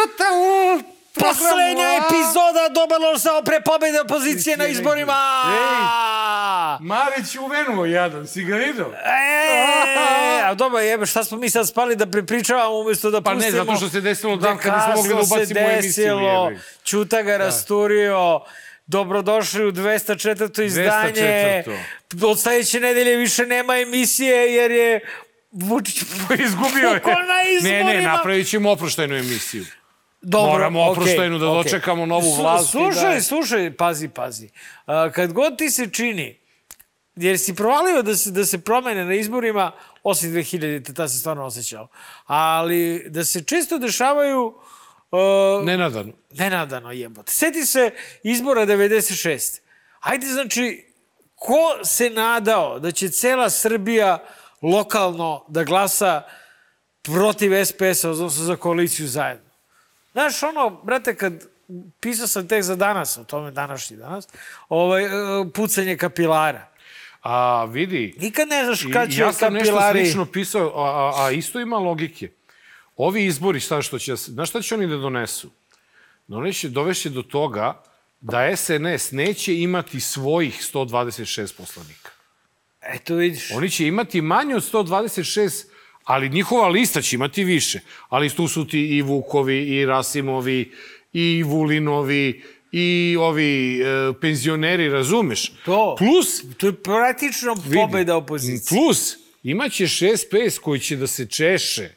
Mariću, a, čuta u Poslednja epizoda dobalo sa pre pobede opozicije na izborima. Marić uvenuo jadan, si ga vidio? E, a dobro, jebe, šta smo mi sad spali da prepričavamo umesto da Pa ne, pustimo... zato što se desilo dan kad nismo mogli da se ubacimo u emisiju. jebe. Čuta ga rasturio, dobrodošli u 204. izdanje. 204.. Od sledeće nedelje više nema emisije jer je Vučić Izgubio je. Na. Ne, ne, napravit ćemo oproštajnu emisiju. Dobro, Moramo oproštajnu da okej. dočekamo novu vlast i Slušaj, da- slušaj, pazi, pazi. A, kad god ti se čini, jer si provalio da se, da se promene na izborima, osim 2000, ta se stvarno osjećao, ali da se često dešavaju uh, Nenadano. nenadano jebote. Seti se izbora 96. Ajde, znači, ko se nadao da će cela Srbija lokalno da glasa protiv SPS-a, odnosno za koaliciju zajedno? Znaš, ono, brate, kad pisao sam tek za danas, o tome današnji danas, ovaj, e, pucanje kapilara. A vidi, Nikad ne znaš kad će ja sam nešto kapilari... slično pisao, a, a, a isto ima logike. Ovi izbori, šta što će, znaš šta će oni da donesu? Doneće, dovešće do toga da SNS neće imati svojih 126 poslanika. Eto vidiš. Oni će imati manje od 126, ali njihova lista će imati više. Ali tu su ti i Vukovi, i Rasimovi, i Vulinovi, i ovi e, penzioneri, razumeš? To. Plus, To je praktično pobeda opozicije. plus, imaće SPS koji će da se češe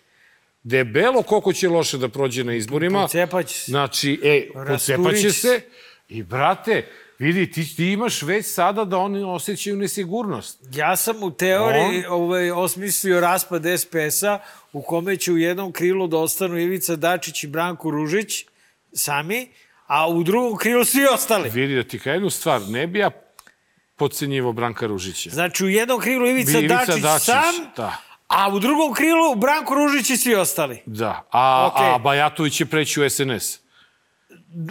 debelo koliko će loše da prođe na izborima. Pocepaće se. Znači, e, pocepaće će se. I, brate, vidi, ti, ti imaš već sada da oni osjećaju nesigurnost. Ja sam u teoriji ovaj, osmislio raspad SPS-a u kome će u jednom krilu da ostanu Ivica Dačić i Branko Ružić sami, a u drugom krilu svi ostali. Vidi da ti kažem jednu stvar, ne bi ja podcenjivo Branka Ružića. Znači u jednom krilu Ivica, Ivica Dačić, Dačić, sam, da. a u drugom krilu Branko Ružić i svi ostali. Da, a, Okej. a Bajatović će preći u SNS.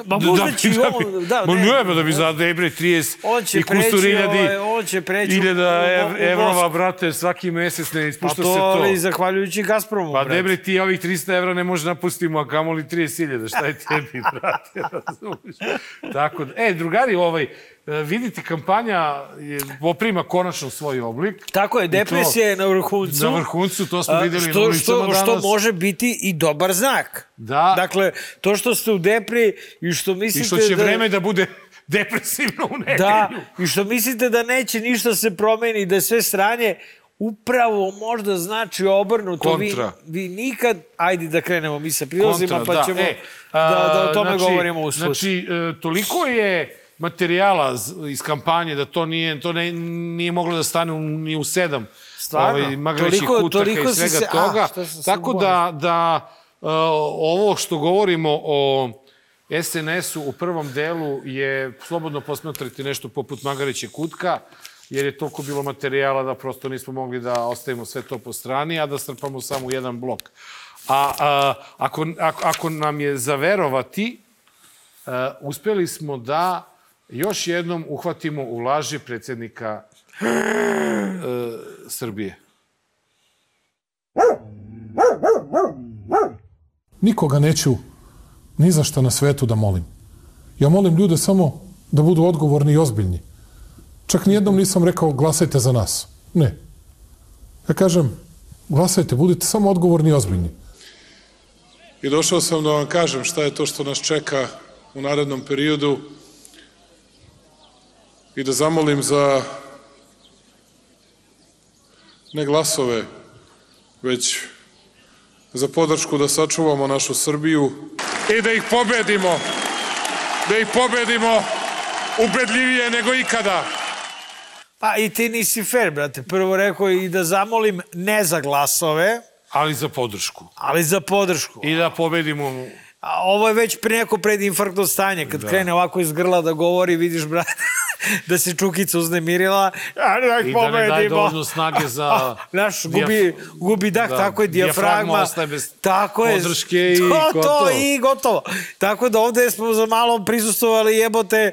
Ma možda će i on... Da, Ma ne, ne, ba da bi za Debre 30 on će i kustur iljadi, on će preći u- iljada ev, evrova, brate, svaki mesec ne Pa ispušta to, se to. ali zahvaljujući Gazpromu, Pa brate. Debre, ti ovih 300 evra ne možeš napustimo, a kamoli 30.000, šta je tebi, brate, razumiješ? Tako da, e, drugari, ovaj, vidite, kampanja je, poprima konačno svoj oblik. Tako je, I depresija je na vrhuncu. Na vrhuncu, to smo A, videli na što, ulicama što, što danas. može biti i dobar znak. Da. Dakle, to što ste u depri i što I mislite što će da... vreme da bude depresivno u nedelju. Da, i što mislite da neće ništa se promeni, da je sve stranje, upravo možda znači obrnuto. Vi, Kontra. vi nikad, ajde da krenemo mi sa prilozima, Kontra, pa ćemo E, da, da o tome znači, govorimo usput. Znači, e, toliko je materijala iz kampanje da to nije, to ne, nije moglo da stane ni u sedam Stvarno? ovaj, magarećih Toliko- kutaka toliko i svega se- a, toga. sam se Tako da, da e, ovo što govorimo o SNS-u u prvom delu je slobodno posmatrati nešto poput magareće kutka, jer je toliko bilo materijala da prosto nismo mogli da ostavimo sve to po strani, a da strpamo samo jedan blok. A, a ako, ako, ako nam je zaverovati, uh, uspeli smo da još jednom uhvatimo u laži predsjednika uh, Srbije. Nikoga neću ni za šta na svetu da molim. Ja molim ljude samo da budu odgovorni i ozbiljni. Čak nijednom nisam rekao glasajte za nas. Ne. Ja kažem, glasajte, budite samo odgovorni i ozbiljni. I došao sam da vam kažem šta je to što nas čeka u narednom periodu i da zamolim za ne glasove, već za podršku da sačuvamo našu Srbiju i da ih pobedimo, da ih pobedimo ubedljivije nego ikada. Pa i ti nisi fair, brate. Prvo rekao i da zamolim ne za glasove, Ali za podršku. ali za podršku. I da pobedimo A ovo je već pre neko predinfarktno stanje. Kad da. krene ovako iz grla da govori, vidiš, brate, da se Čukica uznemirila. A, da ih I da ne daje dovoljno snage za... Znaš, gubi, gubi dah, da, tako je, dijafragma ostaje bez tako je. podrške i to, gotovo. To, i gotovo. Tako da ovde smo za malo prisustovali jebote...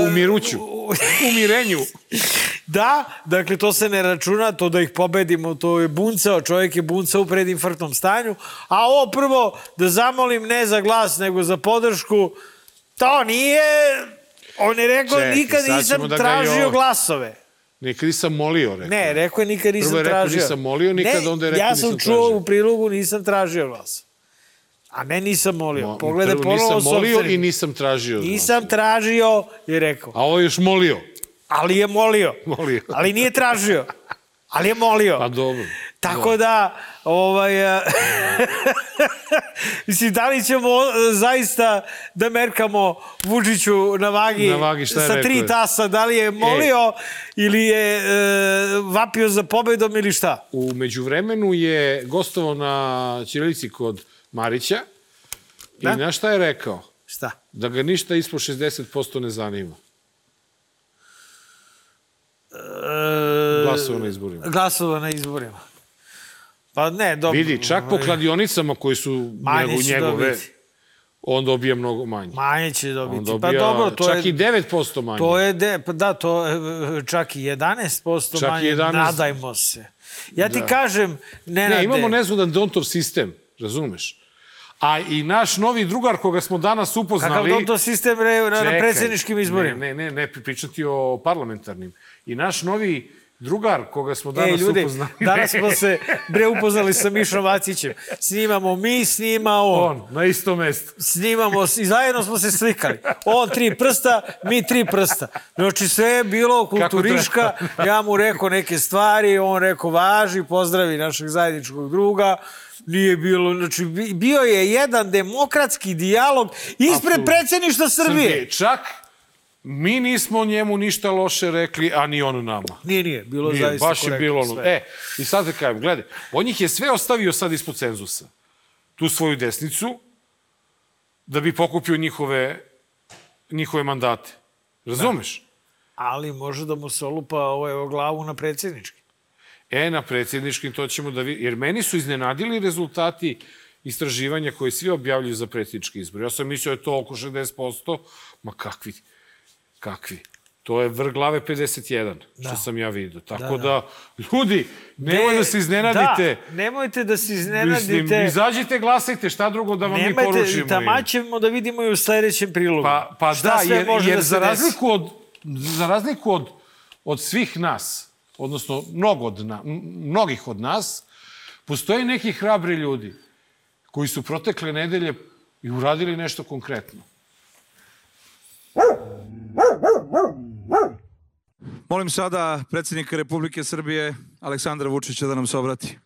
Uh, U miruću. u- u mirenju. Da, dakle, to se ne računa, to da ih pobedimo, to je buncao, čovjek je buncao u predinfarktnom stanju, a ovo prvo, da zamolim ne za glas, nego za podršku, to nije... On je rekao, Čekaj, nikad nisam da tražio jo- glasove. Nikad nisam molio, rekao. Ne, rekao je nikad nisam Prvo je rekao, tražio. nisam molio nikad, ne, onda je rekao, ja sam nisam čuo tražio. u prilogu, nisam tražio glas. A ne, nisam molio. Mo- Pogledaj prvo ponovo nisam molio sopstveni. i nisam tražio. Nisam tražio, je rekao. A ovo je još molio. Ali je molio. Molio. Ali nije tražio. Ali je molio. Pa dobro. Tako da, ovaj, a, mislim, da li ćemo e, zaista da merkamo Vučiću na vagi, Na vagi, šta sa rekao tri je? tasa, da li je molio ili je e, vapio za pobedom ili šta? U međuvremenu je gostovao na Ćirilici kod Marića Da? i na šta je rekao? Šta? Da ga ništa ispod 60% ne zanima. E, Glasova na izborima. Glasova na izborima. Pa ne, dobro. Vidi, čak po kladionicama koji su Manje njegu, će njegove, dobiti. on dobija mnogo manje. Manje će On dobiti. dobija pa dobro, to čak je... i 9% manje. To je, de, pa da, to je čak i 11% Čak manje, 11. nadajmo se. Ja ti Da. kažem, Nenade, Ne, imamo nezgodan Dontov sistem, razumeš? A i naš novi drugar koga smo danas upoznali... kakav dom to sistem re, na, predsjedničkim izborima. Ne, ne, ne, ne pričati o parlamentarnim. I naš novi drugar koga smo Ej, danas ljudi, upoznali... danas smo se bre upoznali sa Mišom Vacićem. Snimamo mi, snima on. On, na isto mesto. Snimamo i zajedno smo se slikali. On tri prsta, mi tri prsta. Znači sve je bilo kulturiška. Ja mu rekao neke stvari, on rekao važi, pozdravi našeg zajedničkog druga. Nije bilo, znači bi- bio je jedan demokratski dijalog ispred Apsolutno. predsjedništva Srbije. Srbije. Čak mi nismo njemu ništa loše rekli, a ni on nama. Nije, nije, bilo Nije, zaista baš je korektno bilo ono. sve. E, i sad da kažem, gledaj, on ih je sve ostavio sad ispod cenzusa. Tu svoju desnicu, da bi pokupio njihove, njihove mandate. Razumeš? Ali može da mu se olupa ovaj, o glavu na predsjednički. E, na predsjedničkim to ćemo da vidimo. Jer meni su iznenadili rezultati istraživanja koje svi objavljuju za predsjednički izbor. Ja sam mislio da je to oko 60%, ma kakvi, kakvi. To je vrh glave 51, što sam ja vidio. Tako da, da, ljudi, nemoj da se iznenadite. Da, nemojte da se Mislim, iznenadite. izađite, glasajte, šta drugo da vam mi Nemojte, poručimo. i tamo ćemo da vidimo i u sledećem prilogu. Pa, pa Šta da, sve jer, može jer da za, razliku od, za razliku od, od svih nas, odnosno mnogo od na, mnogih od nas, postoje neki hrabri ljudi koji su protekle nedelje i uradili nešto konkretno. Molim sada predsjednika Republike Srbije Aleksandra Vučića da nam se obrati.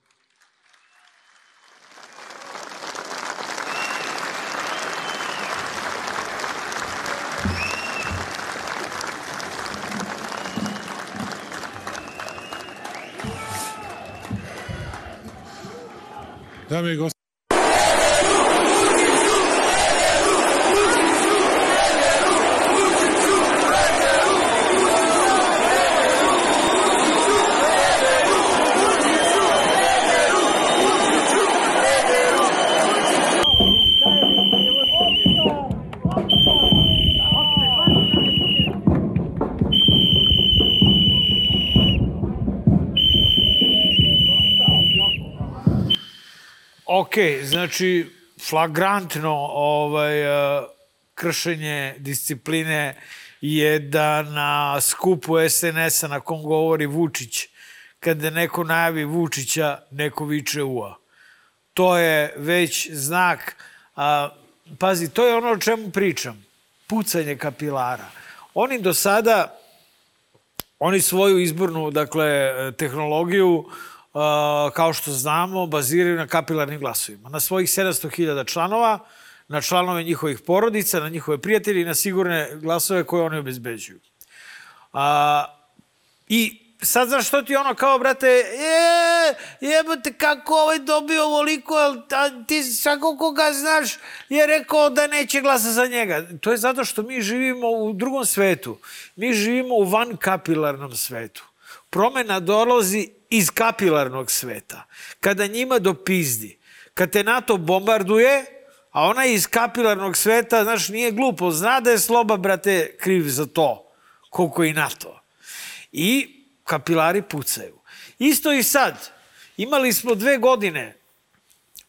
Dame i gospodo, Ok, znači, flagrantno ovaj, eh, kršenje discipline je da na skupu SNS-a na kom govori Vučić, kada neko najavi Vučića, neko viče ua. To je već znak, a, pazi, to je ono o čemu pričam, pucanje kapilara. Oni do sada Oni svoju izbornu, dakle, tehnologiju, a, kao što znamo, baziraju na kapilarnim glasovima. Na svojih 700.000 članova, na članove njihovih porodica, na njihove prijatelje i na sigurne glasove koje oni obezbeđuju. A, I sad znaš što ti ono kao, brate, je, jebote, kako ovaj dobio ovoliko, a ti svako koga znaš je rekao da neće glasa za njega. To je zato što mi živimo u drugom svetu. Mi živimo u van kapilarnom svetu. Promena dolazi iz kapilarnog sveta. Kada njima dopizdi, kad te NATO bombarduje, a ona iz kapilarnog sveta, znaš, nije glupo, zna da je Sloba, brate, kriv za to, koliko i NATO. I kapilari pucaju. Isto i sad. Imali smo dve godine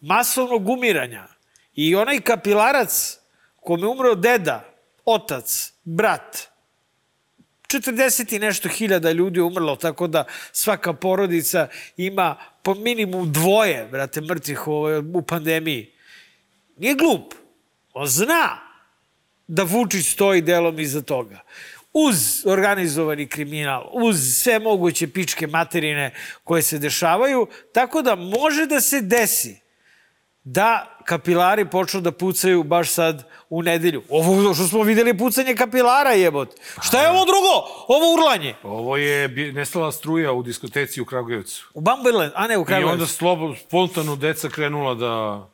masovnog umiranja i onaj kapilarac kome umro deda, otac, brat, 40 i nešto hiljada ljudi umrlo, tako da svaka porodica ima po minimum dvoje, brate, mrtvih u, u pandemiji. Nije glup. On zna da Vučić stoji delom iza toga. Uz organizovani kriminal, uz sve moguće pičke materine koje se dešavaju, tako da može da se desi da kapilari počnu da pucaju baš sad u nedelju. Ovo što smo videli je pucanje kapilara jebot. Šta je ovo drugo? Ovo urlanje. Ovo je nestala struja u diskoteci u Kragujevcu. U Bamberland, a ne u I Kragujevcu. onda slobo, spontano deca krenula da...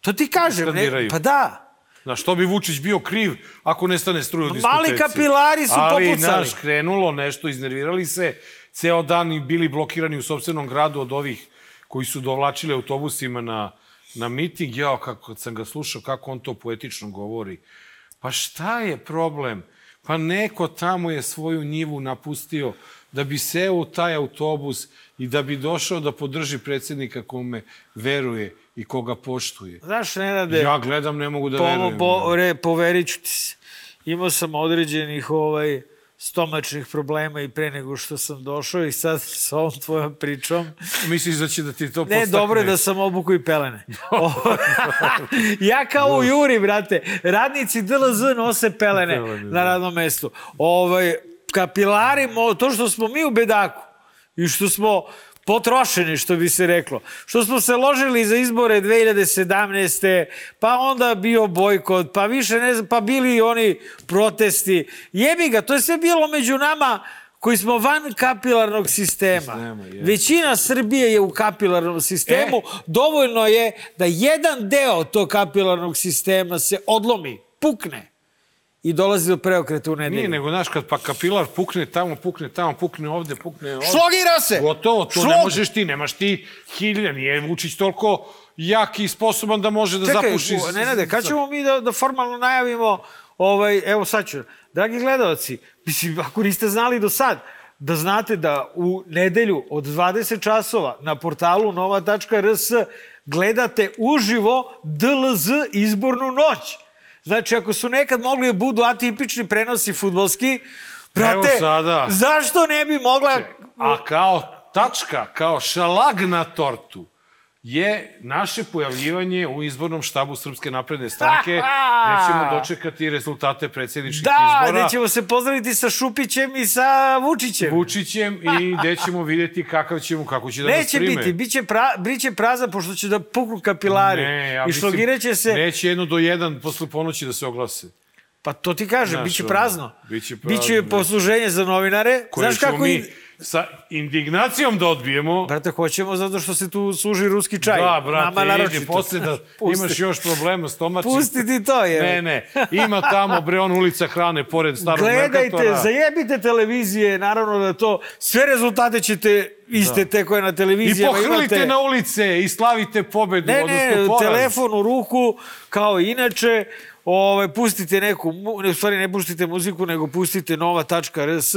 To ti kažem. Ne, pa da. Na što bi Vučić bio kriv ako nestane struja u diskoteci? Mali kapilari su Ali, popucali. naš, krenulo nešto, iznervirali se, ceo dan i bili blokirani u sobstvenom gradu od ovih koji su dovlačili autobusima na, na miting. Jao, kako sam ga slušao, kako on to poetično govori. Pa šta je problem? Pa neko tamo je svoju njivu napustio da bi seo u taj autobus i da bi došao da podrži predsjednika kome veruje i koga poštuje. Znaš, Nenade, Ja gledam, ne mogu da Pomo, verujem. po, re, poverit ću ti se. Imao sam određenih ovaj, stomačnih problema i pre nego što sam došao i sad sa ovom tvojom pričom. Misliš da će da ti to Ne, podstakne? dobro je da sam obuku i pelene. ja kao u Juri, brate, radnici DLZ nose pelene Pelene, da. na radnom mestu. Ovaj, kapilari, to što smo mi u bedaku i što smo potrošeni, što bi se reklo. Što smo se ložili za izbore 2017. Pa onda bio bojkot, pa više ne znam, pa bili oni protesti. Jebi ga, to je sve bilo među nama koji smo van kapilarnog sistema. Je. Većina Srbije je u kapilarnom sistemu. Dovoljno je da jedan deo tog kapilarnog sistema se odlomi, pukne i dolazi do preokreta u nedelju. Nije, nego, znaš, kad pa kapilar pukne tamo, pukne tamo, pukne ovde, pukne ovde. Šlogira se! Gotovo, to Šlog! ne možeš ti, nemaš ti hilja, nije Vučić toliko jak i sposoban da može da Čekaj, zapuši... u- Nenade, kad ćemo mi da, da formalno najavimo, ovaj, evo sad ću, dragi gledalci, mislim, ako niste znali do sad, da znate da u nedelju od 20 časova na portalu nova.rs gledate uživo DLZ izbornu noć. Znači, ako su nekad mogli da budu atipični prenosi futbolski, brate, zašto ne bi mogla... A kao tačka, kao šalag na tortu, je naše pojavljivanje u izbornom štabu Srpske napredne stranke. Nećemo dočekati rezultate predsjedničkih Da, izbora. gde ćemo se pozdraviti sa Šupićem i sa Vučićem. Vučićem i gde ćemo vidjeti kakav ćemo, kako će da nas Neće prime. biti, biće, pra, biće prazan pošto će da puknu kapilari. Ne, ja I šlogiraće se... Neće jedno do jedan posle ponoći da se oglase. Pa to ti kažem, Znaš, biće prazno. biće prazno, Biće posluženje za novinare. Koje Znaš kako... mi i- sa indignacijom da odbijemo. Brate, hoćemo zato što se tu služi ruski čaj. Da, brate, Nama idi posle da imaš još problema stomačnim. Pusti ti to, je. Ne, ne, ima tamo bre on ulica hrane pored starog Gledajte, Merkatora. zajebite televizije, naravno da to, sve rezultate ćete iste te koje na I televizijama pohrlite imate. na ulice i slavite pobedu, Ne, odnosno ne, poraz. telefon u ruku, kao i inače, ovaj, pustite neku, ne, u stvari ne pustite muziku, nego pustite nova.rs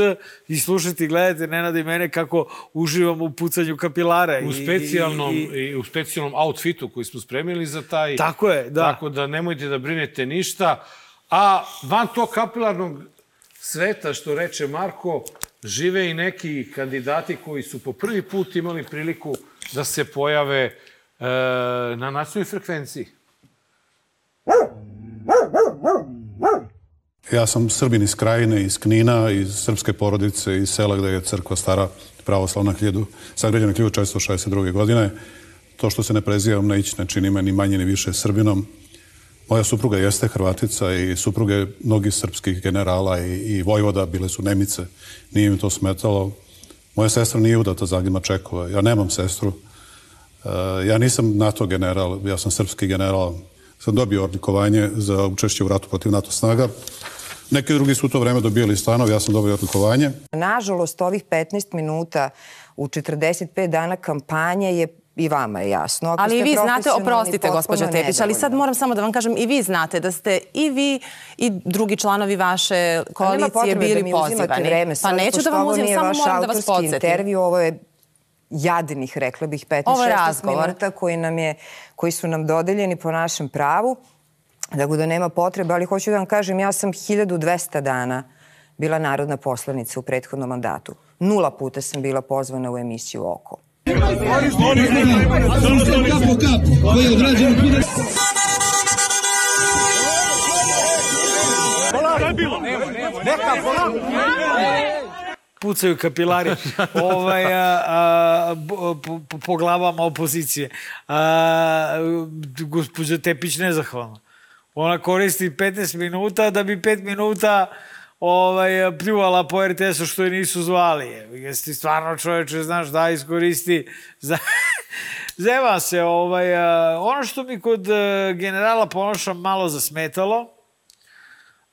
i slušajte i gledajte Nenada i mene kako uživamo u pucanju kapilara. U specijalnom, i, i, i, u specijalnom outfitu koji smo spremili za taj. Tako je, da. Tako da nemojte da brinete ništa. A van tog kapilarnog sveta, što reče Marko, žive i neki kandidati koji su po prvi put imali priliku da se pojave e, na nacionalnoj frekvenciji. Ja sam Srbin iz Krajine, iz Knina, iz srpske porodice, iz sela gde je crkva stara pravoslavna hiljadu, sagrađena 1462. godine. To što se ne prezivam ne ići ne čini me ni manje ni više Srbinom. Moja supruga jeste Hrvatica i supruge mnogih srpskih generala i, i vojvoda bile su Nemice. Nije im to smetalo. Moja sestra nije udata za Agima Čekova. Ja nemam sestru. E, ja nisam NATO general, ja sam srpski general. Sam dobio odlikovanje za učešće u ratu protiv NATO snaga. Neki drugi su u to vreme dobijali stanov, ja sam dobio odlikovanje. Nažalost, ovih 15 minuta u 45 dana kampanje je i vama je jasno. Ako Ali ste i vi znate, oprostite, gospođo potpuno Tepić, ali sad moram samo da vam kažem, i vi znate da ste i vi i drugi članovi vaše koalicije potrebe bili da mi uzimate pozivani. vreme. Pa Sad, neću da vam uzimam, nije samo moram da vas podsjetim. intervju, ovo je jadnih, rekla bih, 15-16 Ovo je razgovor. minuta koji, nam je, koji su nam dodeljeni po našem pravu. Tako da nema potrebe, ali hoću da vam kažem, ja sam 1200 dana bila narodna poslanica u prethodnom mandatu. Nula puta sam bila pozvana u emisiju Oko. Pucaju kapilari ovaj, a, a, po, po, po glavama opozicije. A, gospođa Tepić nezahvalna. Ona koristi 15 minuta da bi 5 minuta ovaj, pljuvala po RTS-u što je nisu zvali. Jesi stvarno čoveče, znaš, da iskoristi. Za... Zeva se. Ovaj, a, ono što mi kod a, generala Ponoša malo zasmetalo,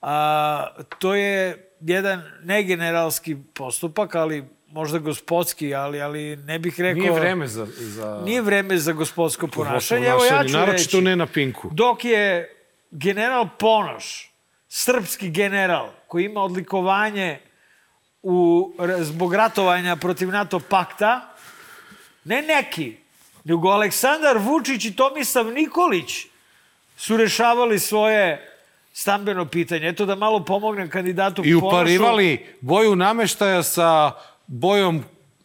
a, to je jedan negeneralski postupak, ali možda gospodski, ali, ali ne bih rekao... Nije vreme za... za... Nije vreme za gospodsko ponašanje. Evo ja ću Naročito reći, ne na Pinku. dok je general Ponoš, srpski general, koji ima odlikovanje u, zbog ratovanja protiv NATO pakta, ne neki, nego Aleksandar Vučić i Tomislav Nikolić su rešavali svoje stambeno pitanje. Eto da malo pomognem kandidatu I Ponošu. uparivali boju nameštaja sa bojom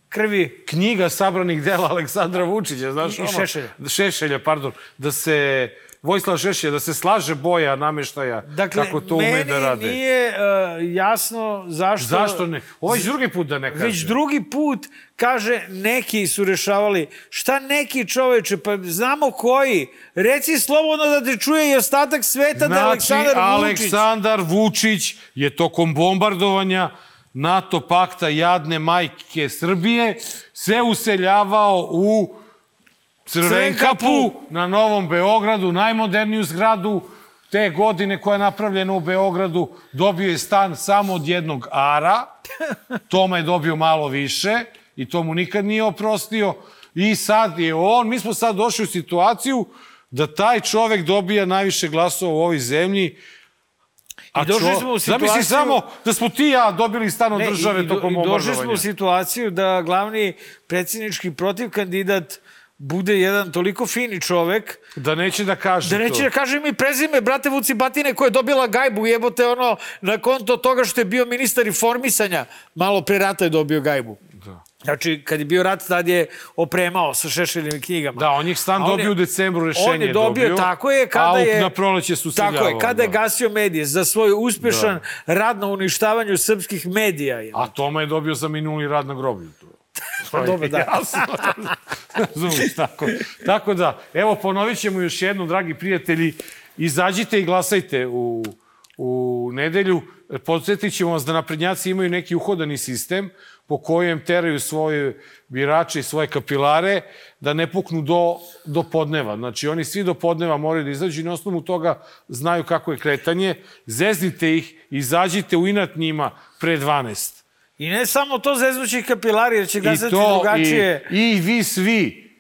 krvi knjiga sabranih dela Aleksandra Vučića, znaš, I- i ono, Šešelja. Šešelja, pardon, da se Vojislav Šešelja, da se slaže boja nameštaja Dakle, kako to ume da rade. meni nije uh, jasno zašto... Zašto ne? Ovaj drugi put da ne kaže. Već drugi put kaže neki su rešavali. Šta neki čoveče? Pa znamo koji. Reci slobodno da te čuje i ostatak sveta da je Aleksandar Vučić. Znači, Aleksandar Vučić je tokom bombardovanja NATO pakta jadne majke Srbije se useljavao u Crvenkapu na Novom Beogradu, najmoderniju zgradu te godine koja je napravljena u Beogradu, dobio je stan samo od jednog ara, Toma je dobio malo više i to mu nikad nije oprostio. I sad je on, mi smo sad došli u situaciju da taj čovek dobija najviše glasova u ovoj zemlji, A I došli smo u Zamisli situaciju- samo da smo ti ja dobili stan od države tokom i došli smo u situaciju da glavni predsjednički protiv kandidat bude jedan toliko fini čovek Da neće da kaže da neće to. da kaže mi prezime brate Vuci Batine koja je dobila gajbu jebote ono na konto toga što je bio ministar informisanja malo pre rata je dobio gajbu. Da. Znači, kad je bio rat, tad je opremao sa šešeljim knjigama. Da, on je stan A dobio je- u decembru, rešenje On je dobio, dobio, tako je, kada a je... na proleće su Tako je, kada je da. gasio medije za svoj uspešan rad na uništavanju srpskih medija. Je. A Toma je dobio za minuli rad na groblju. To. To je Dobro, da. jasno. Razumiješ, tako. Tako da, evo, ponovit ćemo još jednom, dragi prijatelji, izađite i glasajte u, u nedelju. Podsjetit ćemo vas da naprednjaci imaju neki uhodani sistem po kojem teraju svoje birače i svoje kapilare da ne puknu do, do podneva. Znači, oni svi do podneva moraju da izađu i na osnovu toga znaju kako je kretanje. Zeznite ih, izađite u inat njima pre 12. I ne samo to zeznući kapilari, jer će I glasati to, drugačije. i, i vi svi,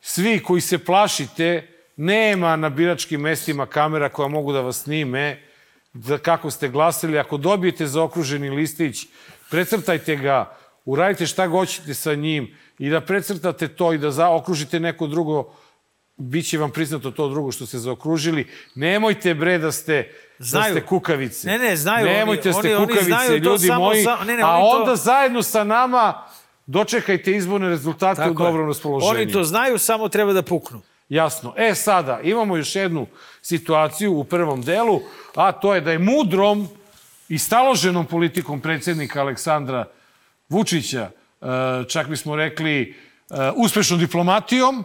svi koji se plašite, nema na biračkim mestima kamera koja mogu da vas snime, da kako ste glasili. Ako dobijete zaokruženi listić, precrtajte ga, uradite šta hoćete sa njim i da precrtate to i da zaokružite neko drugo, bit će vam priznato to drugo što ste zaokružili. Nemojte bre da ste, Znaju. da ste kukavice. Ne, ne, znaju oni. Nemojte da ste Oni- oni kukavice, znaju to ljudi moji. sa- ne, ne, a oni to- onda zajedno sa nama dočekajte izborne rezultate u Tako je. dobrom raspoloženju. Oni to znaju, samo treba da puknu. Jasno. E sada, imamo još jednu situaciju u prvom delu, a to je da je mudrom i staloženom politikom predsjednika Aleksandra Vučića, e, čak bismo rekli e, uspešnom diplomatijom,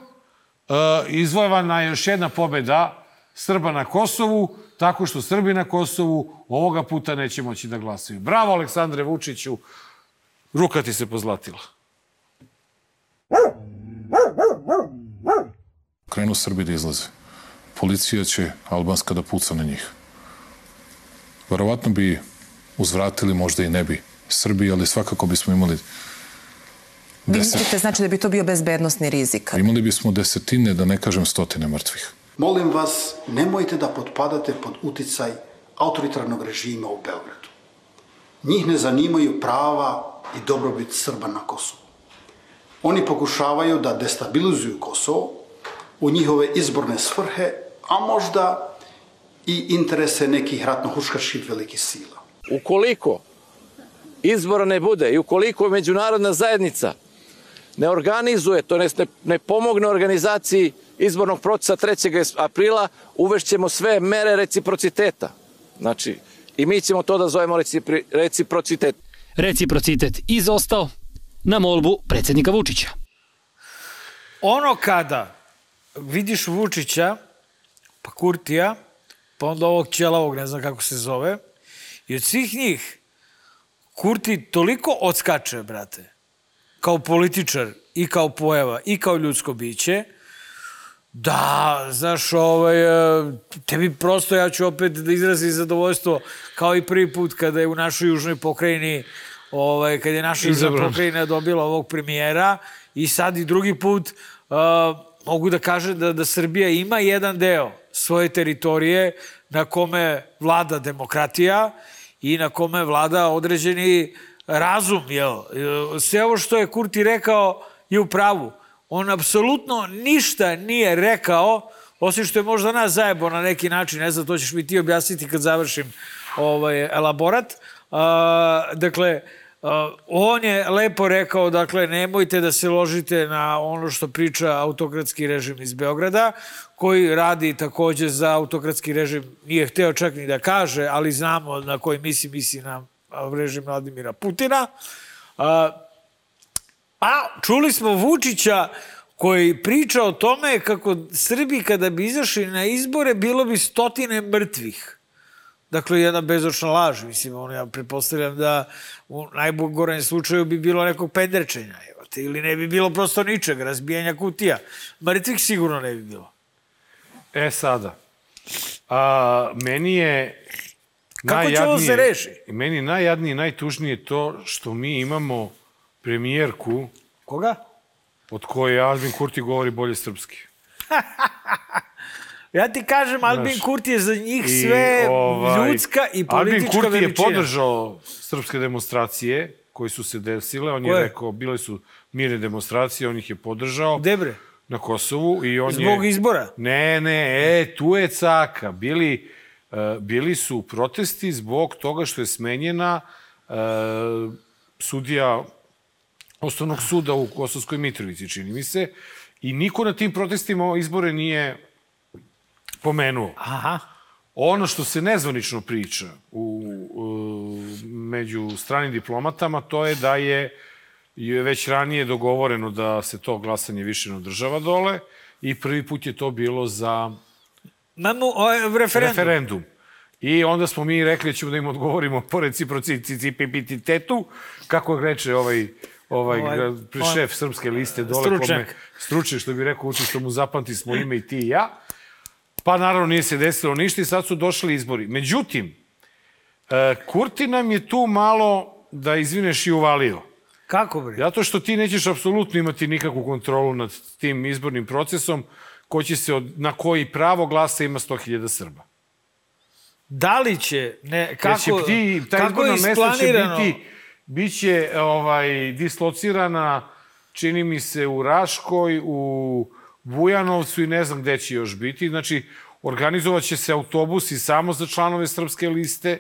izvojevana je još jedna pobeda Srba na Kosovu, tako što Srbi na Kosovu ovoga puta neće moći da glasaju. Bravo, Aleksandre Vučiću, ruka ti se pozlatila. krenu Srbi da izlaze. Policija će albanska da puca na njih. Verovatno bi uzvratili, možda i ne bi Srbi, ali svakako bismo imali Vi Deset. mislite znači da bi to bio bezbednostni rizik? Imali bismo desetine, da ne kažem stotine mrtvih. Molim vas, nemojte da potpadate pod uticaj autoritarnog režima u Beogradu. Njih ne zanimaju prava i dobrobit Srba na Kosovu. Oni pokušavaju da destabilizuju Kosovo u njihove izborne svrhe, a možda i interese nekih ratno-huškačkih velikih sila. Ukoliko izbora ne bude i ukoliko međunarodna zajednica ne organizuje, to ne, ne pomogne organizaciji izbornog procesa 3. aprila, uvešćemo sve mere reciprociteta. Znači, i mi ćemo to da zovemo recipri, reciprocitet. Reciprocitet izostao na molbu predsednika Vučića. Ono kada vidiš Vučića, pa Kurtija, pa onda ovog ćelavog, ne znam kako se zove, i od svih njih Kurti toliko odskače, brate, kao političar i kao pojava i kao ljudsko biće, da, znaš, ovaj, e, tebi prosto, ja ću opet da izrazim zadovoljstvo, kao i prvi put kada je u našoj južnoj pokrajini, ovaj, kada je naša južna pokrajina dobila ovog premijera, i sad i drugi put, uh, mogu da kažem da, da Srbija ima jedan deo svoje teritorije na kome vlada demokratija i na kome vlada određeni razum, jel? Sve ovo što je Kurti rekao je u pravu. On apsolutno ništa nije rekao, osim što je možda nas zajebo na neki način, ne znam, to ćeš mi ti objasniti kad završim ovaj elaborat. Uh, dakle, Uh, on je lepo rekao, dakle, nemojte da se ložite na ono što priča autokratski režim iz Beograda, koji radi takođe za autokratski režim, nije hteo čak ni da kaže, ali znamo na koji misli, misli na režim Vladimira Putina. Uh, a čuli smo Vučića koji priča o tome kako Srbi kada bi izašli na izbore bilo bi stotine mrtvih. Dakle, jedna bezočna laž. Mislim, on, ja pretpostavljam da u najgorem slučaju bi bilo nekog pendrečenja, evo te, ili ne bi bilo prosto ničeg, razbijanja kutija. Mrtvih sigurno ne bi bilo. E sada, a, meni je Kako će ovo se reši? Meni je najjadnije i najtužnije to što mi imamo premijerku Koga? od koje Albin Kurti govori bolje srpski. Ja ti kažem, Albin Znaš, Kurti je za njih sve ljudska i politička ovaj, Albin Kurti veličina. je podržao srpske demonstracije koje su se desile. On je Koje? rekao, bile su mirne demonstracije, on ih je podržao. Gde bre? Na Kosovu. I on Zbog je... izbora? Ne, ne, e, tu je caka. Bili, bili su protesti zbog toga što je smenjena uh, sudija Osnovnog suda u Kosovskoj Mitrovici, čini mi se. I niko na tim protestima izbore nije pomenuo. Aha. Ono što se nezvanično priča u, u, među stranim diplomatama, to je da je, je već ranije dogovoreno da se to glasanje više ne održava dole i prvi put je to bilo za Mamo, o, referendum. referendum. I onda smo mi rekli ćemo da im odgovorimo po reciprocitetu, kako reče ovaj ovaj, Ovaj, šef srpske liste dole stručnjak. kome stručnjak što bi rekao uči što mu zapamti smo ime i ti i ja. Pa naravno nije se desilo ništa i sad su došli izbori. Međutim, e, Kurti nam je tu malo, da izvineš, i uvalio. Kako bre? Zato što ti nećeš apsolutno imati nikakvu kontrolu nad tim izbornim procesom ko će se od, na koji pravo glasa ima 100.000 Srba. Da li će, ne, Kako, će ti, ta kako je mesta će isplanirano? biti, biće ovaj, dislocirana, čini mi se, u Raškoj, u Bujanovcu i ne znam gde će još biti. Znači, organizovat će se autobusi samo za članove srpske liste,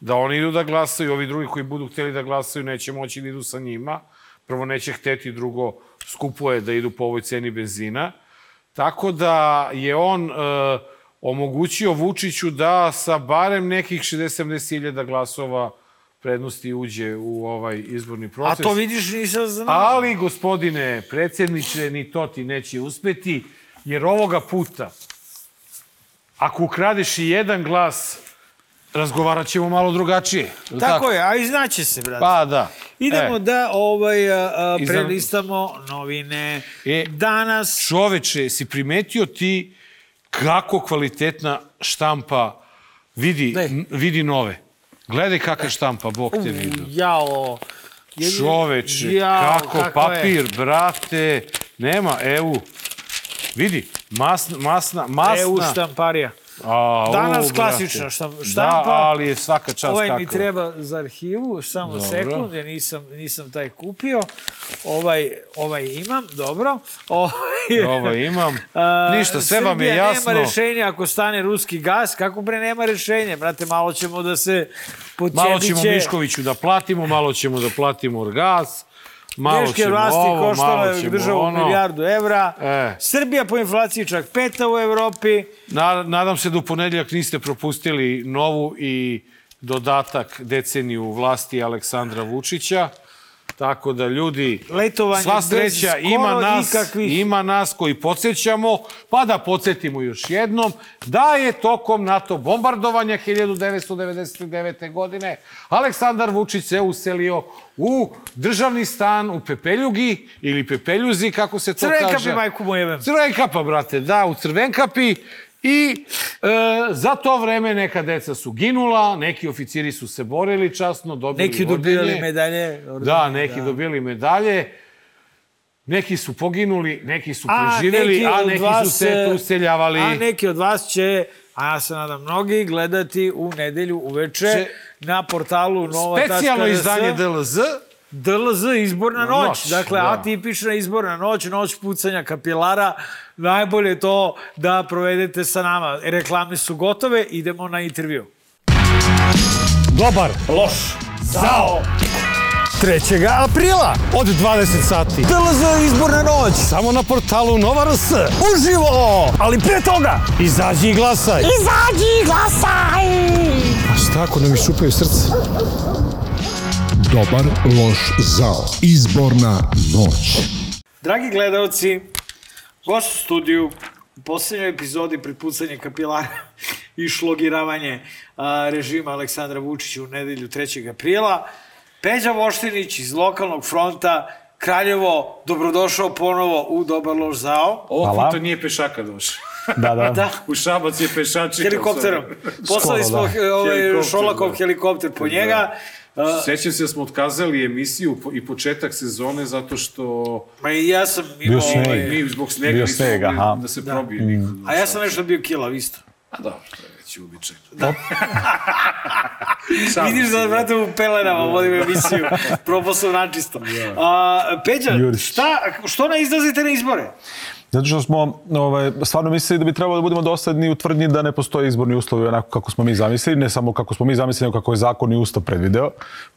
da oni idu da glasaju, ovi drugi koji budu hteli da glasaju neće moći da idu sa njima. Prvo neće hteti, drugo skupo je da idu po ovoj ceni benzina. Tako da je on e, omogućio Vučiću da sa barem nekih 60-70 hiljada glasova prednosti uđe u ovaj izborni A proces. to vidiš nisam znao. Ali, gospodine predsjedniče, ni to ti neće uspeti, jer ovoga puta, ako ukradeš i jedan glas, razgovarat ćemo malo drugačije. Jel Tako, je, a i znaće se, brate. Pa da. Idemo E. da ovaj, a, a, prelistamo novine. E, Danas... Čoveče, si primetio ti kako kvalitetna štampa vidi, vidi nove? Gledaj kakva štampa, Bog te vidio. Jao, Jedini- Čoveče, Jao, kako kako papir, brate. Nema, evo. Vidi, masna, masna, masna. EU štamparija. A, Danas o, klasična brate. štam- Da, štampa. ali je svaka čast Ovaj kako. mi treba za arhivu, samo Dobro. sekund, ja nisam, nisam taj kupio. Ovaj, ovaj imam, dobro. Ovaj, Ovaj imam. A, Ništa, sve vam je Srbija jasno. nema rešenja ako stane ruski gas. Kako bre nema rešenja? Brate, malo ćemo da se podćebiće. Malo ćemo Miškoviću da platimo, malo ćemo da platimo gas, malo vlasti ovo, koštalo malo je državu ono. milijardu evra. E. Srbija po inflaciji čak peta u Evropi. Na, nadam se da u ponedjeljak niste propustili novu i dodatak deceniju vlasti Aleksandra Vučića. Tako da ljudi, Letovanje sva sreća ima nas, ikakvih- ima nas koji podsjećamo, pa da podsjetimo još jednom da je tokom NATO bombardovanja 1999. godine Aleksandar Vučić se uselio u državni stan u Pepeljugi ili Pepeljuzi, kako se to Crvenkapi, kaže. majku mu jebem. Crvenkapa, brate, da, u Crvenkapi. I e, za to vreme neka deca su ginula, neki oficiri su se borili časno, dobili Neki dobijali ordenje. medalje. Da, neki dobili medalje. Neki su poginuli, neki su A preživjeli, a neki su vas, se e, useljavali. A neki od vas će, a ja se nadam mnogi, gledati u nedelju uveče Će- na portalu nova.rs. Specijalno izdanje DLZ. DLZ izborna noć. Noć, dakle, da. atipična izborna noć, noć pucanja kapilara. Najbolje je to da provedete sa nama. Reklame su gotove, idemo na intervju. Dobar, loš, zao. 3. aprila od 20 sati. DLZ izborna noć. Samo na portalu Nova RS. Uživo! Ali pre toga, izađi i glasaj. Izađi i glasaj! A šta ako nam iščupaju srce? Dobar, loš, zao. Izborna noć. Dragi gledalci, gost u studiju, u poslednjoj epizodi prepucanje kapilara i šlogiravanje a, režima Aleksandra Vučića u nedelju 3. aprila, Peđa Voštinić iz lokalnog fronta, Kraljevo, dobrodošao ponovo u Dobar loš zao. Ovog puta nije pešaka došao. Da, da. Da. U Šabac je pešačika. Helikopterom. Poslali smo Skoro, da. ovaj, Helikopter, Šolakov da. helikopter po njega. A, Sećam se da smo otkazali emisiju i početak sezone zato što... Ma i ja sam Bio imao... sneg. ovaj, Mi zbog snega Bio nismo sneg, mogli aha. da se Da. probije niko. A ja sam nešto bio kilav isto. A dobro, to je već uobičajeno. Vidiš da, brate, u pelenama vodim emisiju. Propao sam načisto. A, Peđa, šta, što ne izlazite na izbore? Zato što smo ovaj, stvarno mislili da bi trebalo da budemo dosadni u tvrdnji da ne postoje izborni uslovi onako kako smo mi zamislili, ne samo kako smo mi zamislili, nego kako je zakon i ustav predvideo.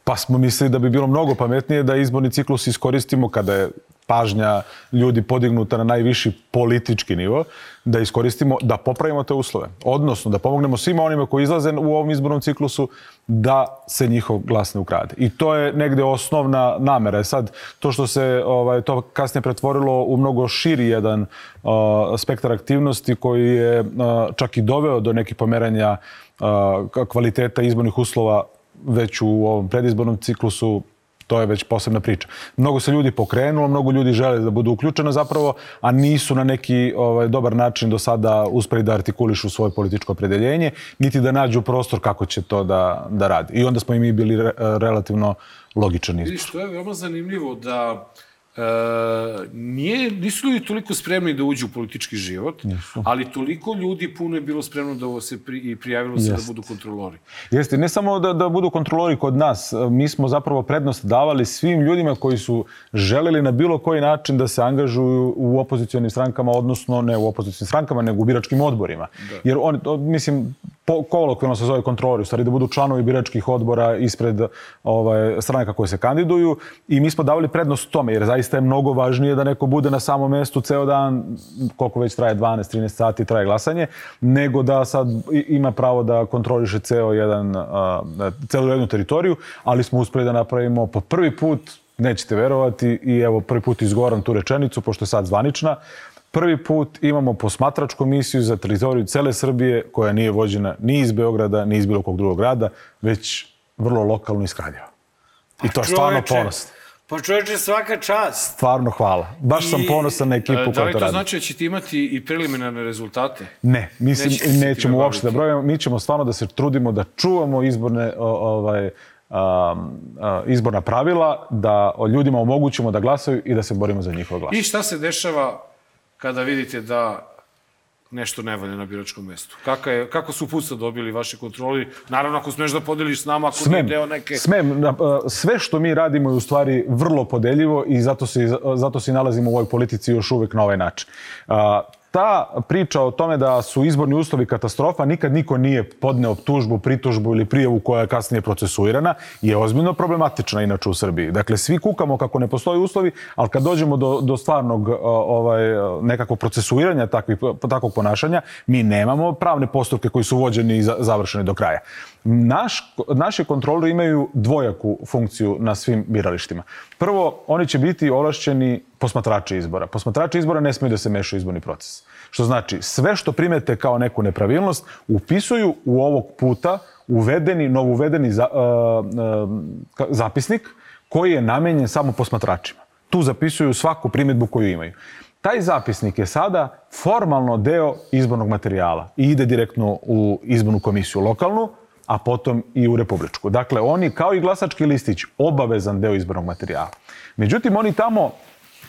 Pa smo mislili da bi bilo mnogo pametnije da izborni ciklus iskoristimo kada je pažnja ljudi podignuta na najviši politički nivo, da iskoristimo, da popravimo te uslove. Odnosno, da pomognemo svima onima koji izlaze u ovom izbornom ciklusu da se njihov glas ne ukrade. I to je negde osnovna namera. E Sad, to što se ovaj, to kasnije pretvorilo u mnogo širi jedan uh, spektar aktivnosti koji je uh, čak i doveo do nekih pomeranja uh, kvaliteta izbornih uslova već u ovom predizbornom ciklusu to je već posebna priča. Mnogo se ljudi pokrenulo, mnogo ljudi žele da budu uključeno zapravo, a nisu na neki ovaj, dobar način do sada uspeli da artikulišu svoje političko opredeljenje, niti da nađu prostor kako će to da, da radi. I onda smo i mi bili re, relativno logičan izbor. Vidiš, to je veoma zanimljivo da nije, nisu ljudi toliko spremni da uđu u politički život, ali toliko ljudi puno je bilo spremno da se pri, i prijavilo se da Jeste. budu kontrolori. Jeste, ne samo da, da budu kontrolori kod nas, mi smo zapravo prednost davali svim ljudima koji su želeli na bilo koji način da se angažuju u opozicijonim strankama, odnosno ne u opozicijonim strankama, nego u biračkim odborima. Jer oni, to, mislim, po, kolokvijalno se zove kontrolori, u stvari da budu članovi biračkih odbora ispred ovaj, stranaka koje se kandiduju i mi smo davali prednost tome, jer zaista je mnogo važnije da neko bude na samom mestu ceo dan, koliko već traje 12-13 sati traje glasanje, nego da sad ima pravo da kontroliše ceo jedan, a, celu jednu teritoriju, ali smo uspeli da napravimo po prvi put, nećete verovati, i evo prvi put izgovaram tu rečenicu, pošto je sad zvanična, Prvi put imamo posmatračku misiju za teritoriju cele Srbije koja nije vođena ni iz Beograda, ni iz bilo kog drugog grada, već vrlo lokalno iz Kraljeva. I to je stvarno Čoveče, ponos. Pa čoveče, svaka čast. Stvarno hvala. Baš sam I- ponosan na ekipu E, da koja li to to radi. znači da ćete imati i preliminarne rezultate? Ne, mislim, nećemo uopšte da brojimo. Mi ćemo stvarno da se trudimo da čuvamo izborne ovaj, izborna pravila, da ljudima omogućimo da glasaju i da se borimo za njihov glas. I šta se dešava kada vidite da nešto ne valja na biračkom mestu? Kako, je, kako su puca dobili vaši kontroli? Naravno, ako smeš da podeliš s nama, ako Smem, deo neke... smem. A, Sve što mi radimo je u stvari vrlo podeljivo i zato se, zato se nalazimo u ovoj politici još uvek na ovaj način. Ta priča o tome da su izborni uslovi katastrofa, nikad niko nije podneo tužbu, pritužbu ili prijavu koja je kasnije procesuirana, je ozbiljno problematična inače u Srbiji. Dakle, svi kukamo kako ne postoje uslovi, ali kad dođemo do, do stvarnog ovaj, nekakvog procesuiranja takvih, takvog ponašanja, mi nemamo pravne postupke koji su vođeni i za- završeni do kraja. Naš, naši kontrolori imaju dvojaku funkciju na svim biralištima. Prvo, oni će biti ovlašćeni posmatrači izbora. Posmatrači izbora ne smiju da se mešaju izborni proces. Što znači, sve što primete kao neku nepravilnost, upisuju u ovog puta uvedeni, novuvedeni za, uh, uh, zapisnik koji je namenjen samo posmatračima. Tu zapisuju svaku primjedbu koju imaju. Taj zapisnik je sada formalno deo izbornog materijala i ide direktno u izbornu komisiju lokalnu, a potom i u republičku. Dakle, oni, kao i glasački listić, obavezan deo izbornog materijala. Međutim, oni tamo,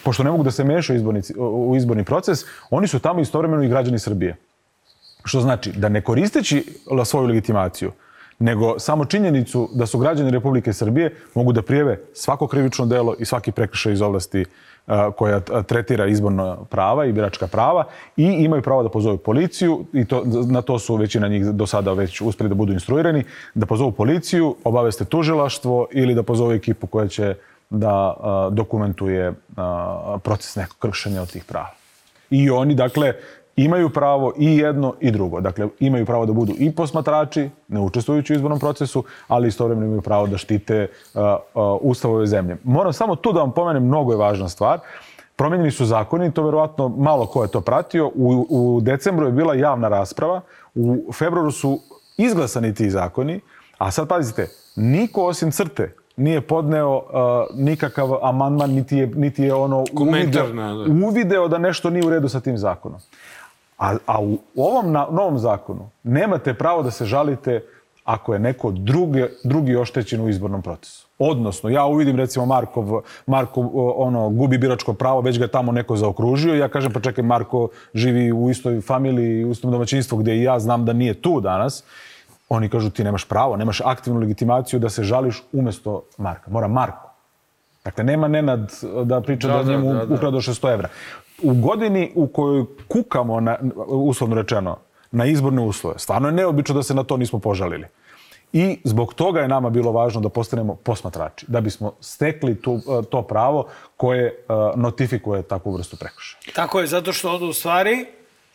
pošto ne mogu da se mešaju u izborni proces, oni su tamo istovremeno i građani Srbije. Što znači da ne koristeći svoju legitimaciju, nego samo činjenicu da su građani Republike Srbije mogu da prijeve svako krivično delo i svaki prekršaj iz oblasti koja tretira izborna prava i biračka prava i imaju pravo da pozovu policiju i to, na to su većina njih do sada već uspeli da budu instruirani, da pozovu policiju, obaveste tužilaštvo ili da pozovu ekipu koja će da dokumentuje proces nekog kršenja od tih prava. I oni, dakle, imaju pravo i jedno i drugo. Dakle, imaju pravo da budu i posmatrači, ne učestvujući u izbornom procesu, ali istovremeno imaju pravo da štite uh, uh, ustav ove zemlje. Moram samo tu da vam pomenem, mnogo je važna stvar. Promenjeni su zakoni, to verovatno malo ko je to pratio. U, u decembru je bila javna rasprava, u februaru su izglasani ti zakoni, a sad pazite, niko osim crte nije podneo uh, nikakav amandman, niti je, niti je ono uvideo, uvideo da nešto nije u redu sa tim zakonom. A, a u ovom na, novom zakonu nemate pravo da se žalite ako je neko druge, drugi oštećen u izbornom procesu. Odnosno, ja uvidim recimo Markov, Marko ono, gubi biračko pravo, već ga je tamo neko zaokružio. Ja kažem, pa čekaj, Marko živi u istoj familiji, u istom domaćinstvu gdje i ja znam da nije tu danas. Oni kažu, ti nemaš pravo, nemaš aktivnu legitimaciju da se žališ umesto Marka. Mora Marko. Dakle, nema Nenad da priča da, Da, da, da, njemu da, da. ukrado 600 evra. U godini u kojoj kukamo, na, uslovno rečeno, na izborne uslove, stvarno je neobično da se na to nismo požalili. I zbog toga je nama bilo važno da postanemo posmatrači, da bismo stekli tu, to pravo koje uh, notifikuje takvu vrstu prekršaja. Tako je, zato što onda u stvari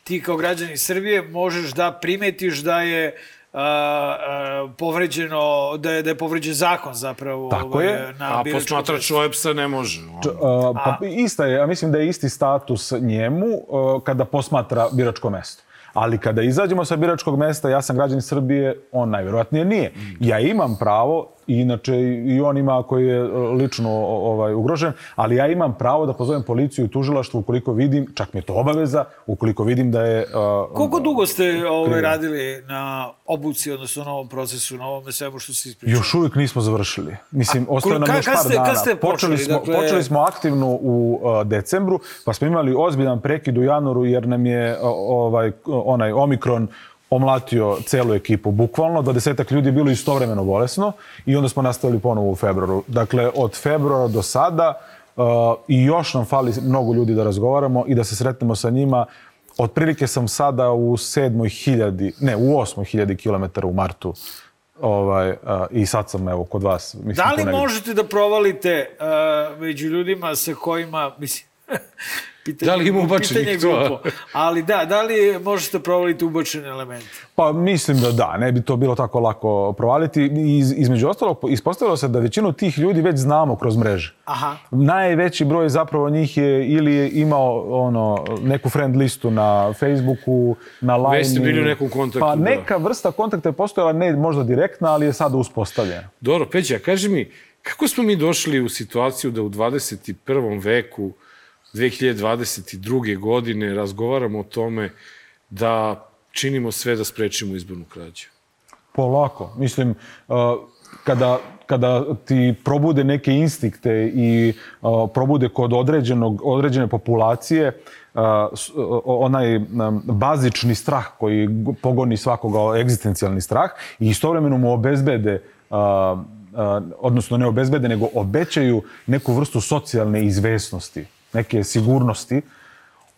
ti kao građani Srbije možeš da primetiš da je a, a, povređeno, da je, da je povređen zakon zapravo. Tako ovaj, je. Na A posmatrač OEPS-a ne može. Č- Uh, pa ista je, ja mislim da je isti status njemu uh, kada posmatra biračko mesto. Ali kada izađemo sa biračkog mesta, ja sam građan Srbije, on najverovatnije nije. Ja imam pravo, i inače i on ima koji je uh, lično ovaj, ugrožen, ali ja imam pravo da pozovem policiju i tužilaštvo ukoliko vidim, čak mi je to obaveza, ukoliko vidim da je... Uh, Koliko dugo ste ovaj, radili na obuci, odnosno na ovom procesu, na ovome svemu što se ispričao? Još uvijek nismo završili. Mislim, ostaje nam još kad par ste- kad dana. ste počeli? smo, Dakle- počeli smo aktivno u uh, decembru, pa smo imali ozbiljan prekid u januaru jer nam je o- ovaj, onaj Omikron omlatio celu ekipu, bukvalno. 20 ljudi je bilo istovremeno bolesno i onda smo nastavili ponovo u februaru. Dakle, od februara do sada uh, i još nam fali mnogo ljudi da razgovaramo i da se sretnemo sa njima. Otprilike sam sada u sedmoj hiljadi, ne, u osmoj hiljadi kilometara u martu ovaj, uh, i sad sam evo kod vas. Mislim, Da li možete da provalite uh, među ljudima sa kojima, mislim, pitanje, Da li ima ubačenih to? ali da, da li možete provaliti ubačene elemente? Pa mislim da da, ne bi to bilo tako lako provaliti. Iz, između ostalog, ispostavilo se da većinu tih ljudi već znamo kroz mreže. Aha. Najveći broj zapravo njih je ili je imao ono, neku friend listu na Facebooku, na Line. Već ste bili u nekom kontaktu, Pa da. neka vrsta kontakta je postojala, ne možda direktna, ali je sada uspostavljena. Dobro, Peđa, kaži mi, kako smo mi došli u situaciju da u 21. veku, 2022. godine, razgovaramo o tome da činimo sve da sprečimo izbornu krađu? Polako. Mislim, uh, kada, kada ti probude neke instinkte i uh, probude kod određenog, određene populacije uh, onaj um, bazični strah koji pogoni svakoga, egzistencijalni strah i istovremeno mu obezbede odnosno ne obezbede, nego obećaju neku vrstu socijalne izvesnosti, neke sigurnosti,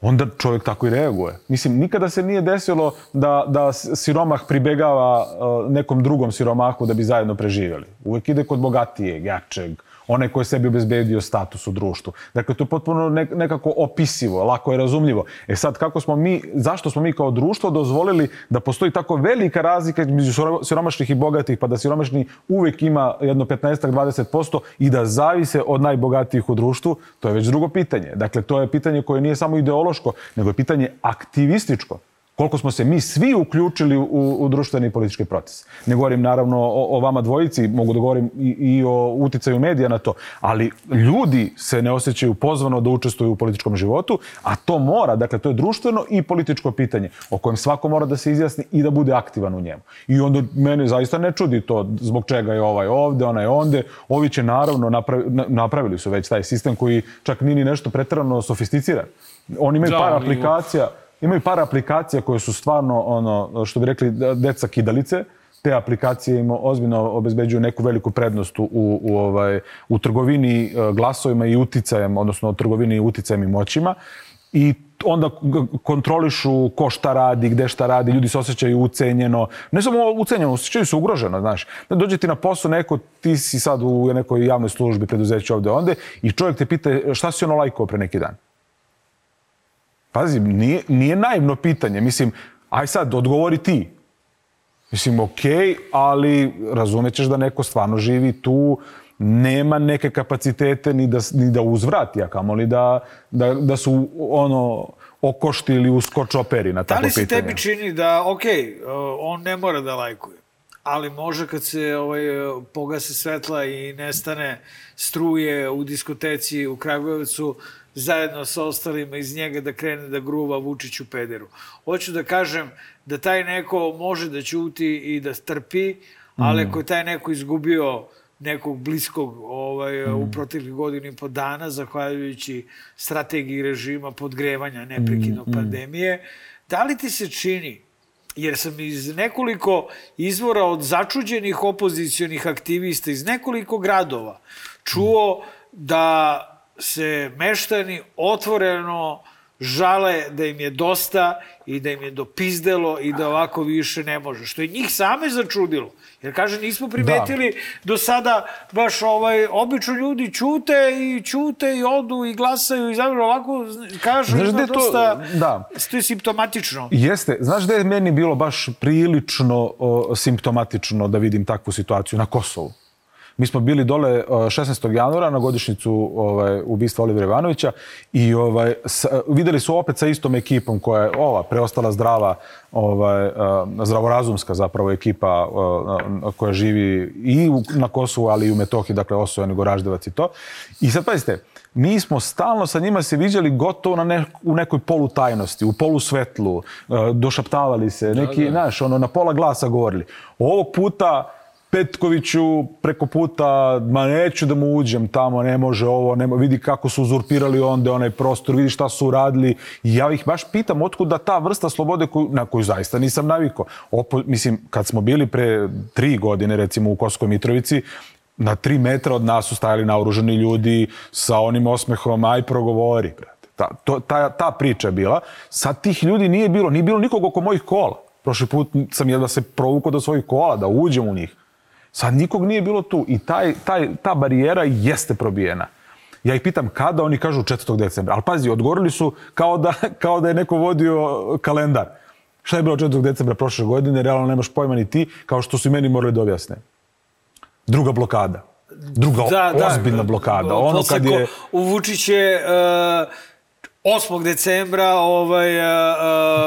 onda čovjek tako i reaguje. Mislim, nikada se nije desilo da, da siromah pribegava uh, nekom drugom siromahu da bi zajedno preživjeli. Uvek ide kod bogatijeg, jačeg, onaj koji je sebi obezbedio status u društvu. Dakle, to je potpuno nek- nekako opisivo, lako je razumljivo. E sad, kako smo mi, zašto smo mi kao društvo dozvolili da postoji tako velika razlika između siro- siromašnih i bogatih, pa da siromašni uvek ima jedno 15-20% i da zavise od najbogatijih u društvu, to je već drugo pitanje. Dakle, to je pitanje koje nije samo ideološko, nego je pitanje aktivističko koliko smo se mi svi uključili u, u društveni i politički proces. Ne govorim naravno o, o vama dvojici, mogu da govorim i, i o uticaju medija na to, ali ljudi se ne osjećaju pozvano da učestvuju u političkom životu, a to mora, dakle to je društveno i političko pitanje o kojem svako mora da se izjasni i da bude aktivan u njemu. I onda mene zaista ne čudi to zbog čega je ovaj ovde, onaj onde. Ovi će naravno napravi, na- napravili su već taj sistem koji čak nije ni nešto pretrano sofisticiran. Oni imaju Da, par aplikacija imaju par aplikacija koje su stvarno, ono, što bi rekli, da- deca kidalice. Te aplikacije im ozbiljno obezbeđuju neku veliku prednost u, u, ovaj, u trgovini e, glasovima i uticajem, odnosno trgovini uticajem i moćima. I onda kontrolišu ko šta radi, gde šta radi, ljudi se osjećaju ucenjeno. Ne samo ucenjeno, osjećaju se ugroženo, znaš. Da dođe ti na posao neko, ti si sad u nekoj javnoj službi, preduzeću ovde onde, i čovjek te pita šta si ono lajkao pre neki dan. Pazi, nije, nije naivno pitanje. Mislim, aj sad, odgovori ti. Mislim, okej, ali razumećeš da neko stvarno živi tu, nema neke kapacitete ni da, ni da uzvrati, a kamoli da, da, da su ono okošti ili uskočoperi na Da takvo li se pitanje. tebi čini da, ok, on ne mora da lajkuje, ali može kad se ovaj, pogase svetla i nestane struje u diskoteci u Kragujevcu, zajedno sa ostalima iz njega da krene da gruva Vučiću pederu. Hoću da kažem da taj neko može da ćuti i da strpi, ali Mm. ako je taj neko izgubio nekog bliskog ovaj, u proteklih godinu i po dana, zahvaljujući strategiji režima podgrevanja neprekidnog Mm, mm. pandemije, da li ti se čini, jer sam iz nekoliko izvora od začuđenih opozicionih aktivista iz nekoliko gradova čuo da se meštani otvoreno žale da im je dosta i da im je dopizdelo i da ovako više ne može. Što je njih same začudilo. Jer kaže, nismo primetili do sada baš ovaj, obično ljudi ćute i ćute i odu i glasaju i zavrlo ovako kažu Znaš ima to- dosta, da. to je simptomatično. Jeste. Znaš da je meni bilo baš prilično o, simptomatično da vidim takvu situaciju na Kosovu? Mi smo bili dole o, 16. januara na godišnicu ovaj, ubistva Olivera Ivanovića i ovaj, s, videli su opet sa istom ekipom koja je ova preostala zdrava, ovaj, a, zdravorazumska zapravo ekipa koja živi i na Kosovu, ali i u Metohiji, dakle Osojani, Goraždevac i to. I sad pazite, mi smo stalno sa njima se viđali gotovo na ne, u nekoj polutajnosti, u polusvetlu, e, došaptavali se, neki, da. znaš, ono, na pola glasa govorili. Ovog puta Petkoviću preko puta, ma neću da mu uđem tamo, ne može ovo, ne mo- vidi kako su uzurpirali onda onaj prostor, vidi šta su uradili. I ja ih baš pitam otkud da ta vrsta slobode koju, na koju zaista nisam navikao. Opo, mislim, kad smo bili pre tri godine, recimo u Koskoj Mitrovici, na tri metra od nas su stajali naoružani ljudi sa onim osmehom, aj progovori, brate. Ta, to, ta, ta priča je bila. Sad tih ljudi nije bilo, nije bilo nikog oko mojih kola. Prošli put sam jedva se provukao do svojih kola, da uđem u njih. Sad nikog nije bilo tu i taj, taj, ta barijera jeste probijena. Ja ih pitam kada, oni kažu 4. decembra. Ali pazi, odgovorili su kao da, kao da je neko vodio kalendar. Šta je bilo 4. decembra prošle godine, realno nemaš pojma ni ti, kao što su i meni morali da objasne. Druga blokada. Druga ozbiljna blokada. Ono kad je... ko- U Vučić je uh, 8. decembra ovaj, uh,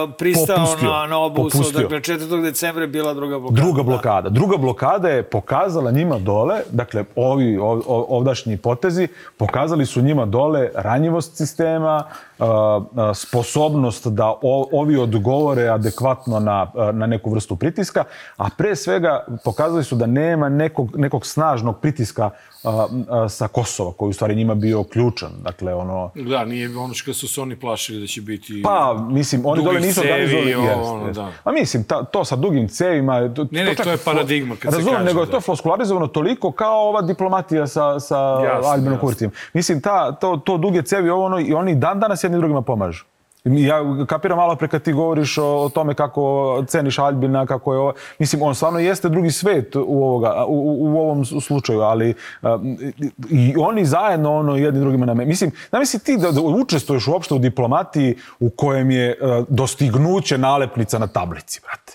uh, pristao Popustio. na, na obustav. Popustio. Dakle, 4. decembra je bila druga blokada. Druga blokada. Druga blokada je pokazala njima dole, dakle ovi ov- ov- ovdašnji potezi, pokazali su njima dole ranjivost sistema, a, sposobnost da ovi odgovore adekvatno na, na neku vrstu pritiska, a pre svega pokazali su da nema nekog, nekog snažnog pritiska sa Kosova, koji u stvari njima bio ključan. Dakle, ono... Da, nije ono što su se oni plašili da će biti... Pa, mislim, oni dole nisu organizovali... ono, jeste. da. A mislim, ta, to sa dugim cevima... To, Ne, ne, čak to je paradigma kad se Razumem, kaže, nego je da. to floskularizovano toliko kao ova diplomatija sa, sa Jasno, Albinom jasno. Kurtijem. Mislim, ta, to, to duge cevi, ovo ono, i oni dan danas jedni drugima pomažu. Ja kapiram malo pre kad ti govoriš o, o tome kako ceniš Albina, kako je ovo... Mislim, on stvarno jeste drugi svet u, ovoga, u, u, ovom slučaju, ali um, i oni zajedno ono jedni drugima na me. Mislim, zamisli ti da, da učestvuješ uopšte u diplomatiji u kojem je uh, dostignuće nalepnica na tablici, brate.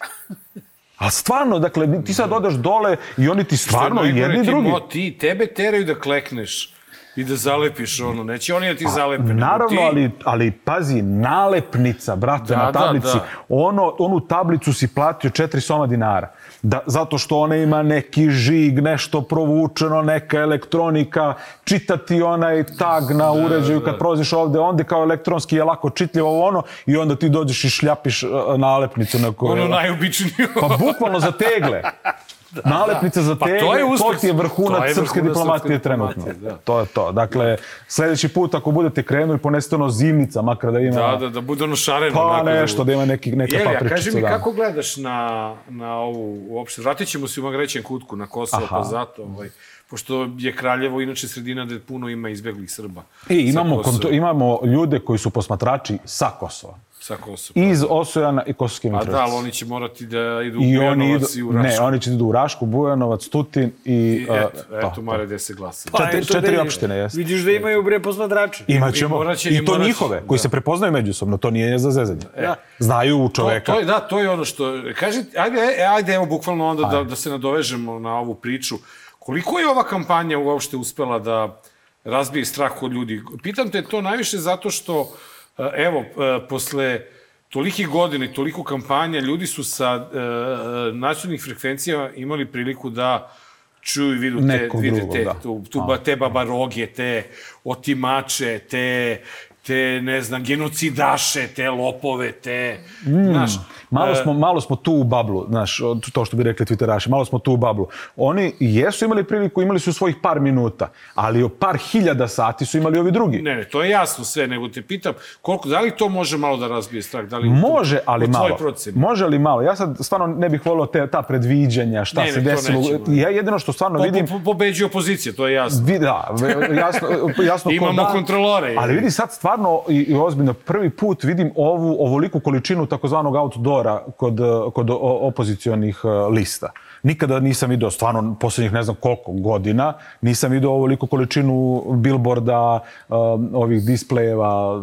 A stvarno, dakle, ti sad odeš dole i oni ti stvarno jedni drugi. mo- Ti, tebe teraju da klekneš i da zalepiš ono. Neće oni da ti zalepe. nego Naravno, ti... ali, ali pazi, nalepnica, brate, Da, na da, tablici. da. Ono, onu tablicu si platio 4 soma dinara. Da, zato što ona ima neki žig, nešto provučeno, neka elektronika, čitati onaj tag na uređaju kad prolaziš ovde, onda kao elektronski je lako čitljivo ono i onda ti dođeš i šljapiš uh, nalepnicu na koju... Ono najobičnije. Pa bukvalno za tegle. Nalepnica za Pa to je uspeh. to ti je vrhunac To je srpske diplomatije trenutno. da. To je to. Dakle, sledeći put ako budete krenuli, ponesite ono zimnica, makar da ima... Da, da, da bude ono šareno. Pa onako, nešto, da ima neki, neka Jeli, a papričica. kaži mi, da. kako gledaš na, na ovu uopšte? Vratit ćemo se u Magrećen kutku na Kosovo, Aha. pa zato, ovaj, pošto je Kraljevo inače sredina gde puno ima izbeglih Srba. I imamo, Sa Kosova. konto, imamo ljude koji su posmatrači sa Kosova. Sa Kosova. Iz Osojana i Kosovske A da, Mitrovice. ali oni će morati da idu u I oni idu, Bujanovac i u ne, Rašku. oni će idu u Rašku, Bujanovac, Tutin i... I uh, eto, to, eto, mare gde se glasa. Pa, Četiri- eto, četiri da- opštine, jeste. Vidiš da imaju bre posmatrači. Imaćemo. I I, i to njihove, koji se prepoznaju međusobno, to nije za zezanje. Da. Znaju u To, čoveka. to je, da, to je ono što... Kaži, ajde, e, ajde, evo, bukvalno onda da, da se nadovežemo na ovu priču. Koliko je ova kampanja uopšte uspela da razbije strah kod ljudi? Pitam te to najviše zato što, e, evo, e, posle tolikih godina i toliko kampanja, ljudi su sa e, nacionalnih frekvencija imali priliku da čuju i vidu te, Nekog vide drugog, te, da. tu, tu, ba, te babaroge, te otimače, te, te, ne znam, genocidaše, te lopove, te, Mm, znaš, malo, e, smo, malo smo tu u bablu, znaš, to što bi rekli Twitteraši, malo smo tu u bablu. Oni jesu imali priliku, imali su svojih par minuta, ali o par hiljada sati su imali ovi drugi. Ne, ne, to je jasno sve, nego te pitam, koliko, da li to može malo da razbije strah? Da li Može, ali malo. proceni? Može ali malo. Ja sad stvarno ne bih volio te, ta predviđanja, šta Ne, se ne, desilo. nećemo. Ja jedino što stvarno Po, vidim... po, pobeđuje opozicija, to je jasno. Vi, da, jasno, jasno Imamo dan. kontrolore. Ali vidi sad stvarno i, i ozbiljno prvi put vidim ovu ovoliku količinu takozvanog outdoora kod, kod opozicionih eh, lista. Nikada nisam video, stvarno, poslednjih ne znam koliko godina, nisam video ovoliku količinu billboarda, um, ovih displejeva,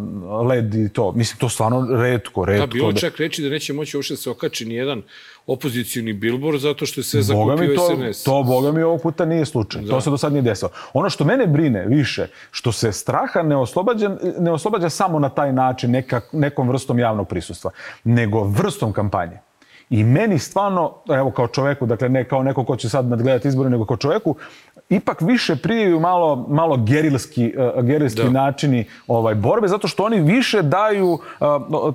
LED i to. Mislim, to stvarno redko, redko. Da, bilo je čak reći da neće moći uopšte da se okači ni jedan opozicioni bilbor zato što je sve Boga mi zakupio to, SNS. to Boga mi ovog puta nije slučaj. To se do sad nije desilo. Ono što mene brine više, što se straha ne oslobađa, ne oslobađa samo na taj način, neka, nekom vrstom javnog prisustva, nego vrstom kampanje. I meni stvarno, evo kao čoveku, dakle ne kao neko ko će sad nadgledati izbore, nego kao čoveku, ipak više prijaju malo, malo gerilski, uh, gerilski Da. načini ovaj, borbe, zato što oni više daju uh,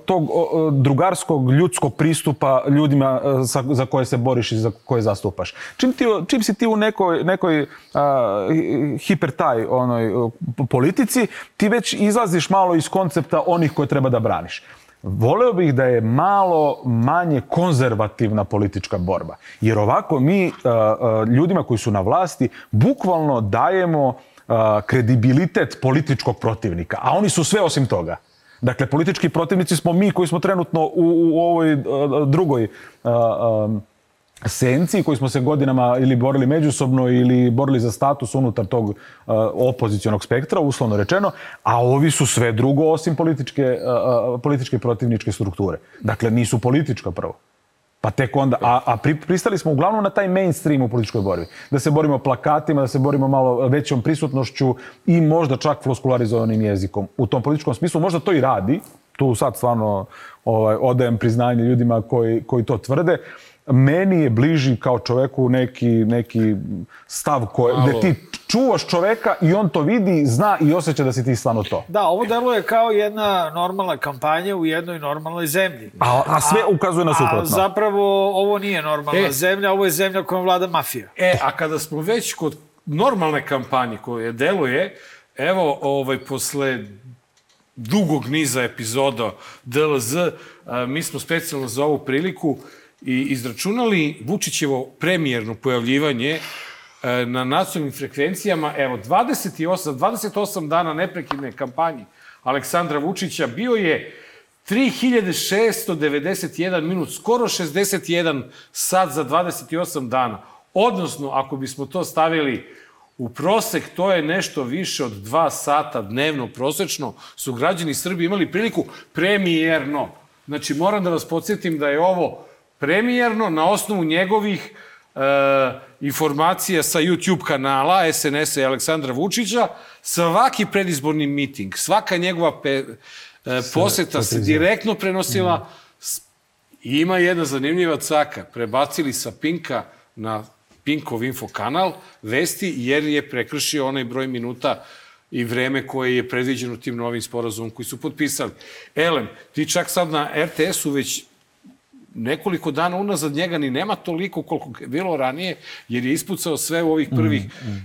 tog uh, drugarskog, ljudskog pristupa ljudima uh, sa, za koje se boriš i za koje zastupaš. Čim, ti, čim si ti u nekoj, nekoj uh, hipertaj onoj, uh, politici, ti već izlaziš malo iz koncepta onih koje treba da braniš. Voleo bih da je malo manje konzervativna politička borba. Jer ovako mi uh, uh, ljudima koji su na vlasti bukvalno dajemo uh, kredibilitet političkog protivnika, a oni su sve osim toga. Dakle, politički protivnici smo mi koji smo trenutno u, u ovoj drugoj senci koji smo se godinama ili borili međusobno ili borili za status unutar tog uh, opozicionog spektra, uslovno rečeno, a ovi su sve drugo osim političke, uh, uh, političke protivničke strukture. Dakle, nisu politička prvo. Pa tek onda, a, a pri, pristali smo uglavnom na taj mainstream u političkoj borbi. Da se borimo plakatima, da se borimo malo većom prisutnošću i možda čak floskularizovanim jezikom. U tom političkom smislu možda to i radi, tu sad stvarno ovaj, odajem priznanje ljudima koji, koji to tvrde, meni je bliži kao čoveku neki, neki stav koje, Malo. gde ti čuvaš čoveka i on to vidi, zna i osjeća da si ti stvarno to. Da, ovo deluje kao jedna normalna kampanja u jednoj normalnoj zemlji. A, a sve ukazuje na A suprotno. zapravo ovo nije normalna E. zemlja, ovo je zemlja kojom vlada mafija. E, a kada smo već kod normalne kampanje koje deluje, evo, ovaj, posle dugog niza epizoda DLZ, a, mi smo specijalno za ovu priliku i izračunali Vučićevo premijerno pojavljivanje e, na nacionalnim frekvencijama, evo, 28, 28 dana neprekidne kampanje Aleksandra Vučića bio je 3691 minut, skoro 61 sat za 28 dana. Odnosno, ako bismo to stavili u prosek, to je nešto više od 2 sata dnevno prosečno, su građani Srbije imali priliku premijerno. Znači, moram da vas podsjetim da je ovo premijerno na osnovu njegovih e, informacija sa YouTube kanala SNS-a i Aleksandra Vučića, svaki predizborni miting, svaka njegova pe, e, poseta se direktno prenosila. S- Ima jedna zanimljiva caka. Prebacili sa Pinka na Pinkov info kanal vesti, jer je prekršio onaj broj minuta i vreme koje je predviđeno tim novim sporazumom koji su potpisali. Elem, ti čak sad na RTS-u već nekoliko dana unazad njega ni nema toliko koliko je bilo ranije, jer je ispucao sve u ovih prvih,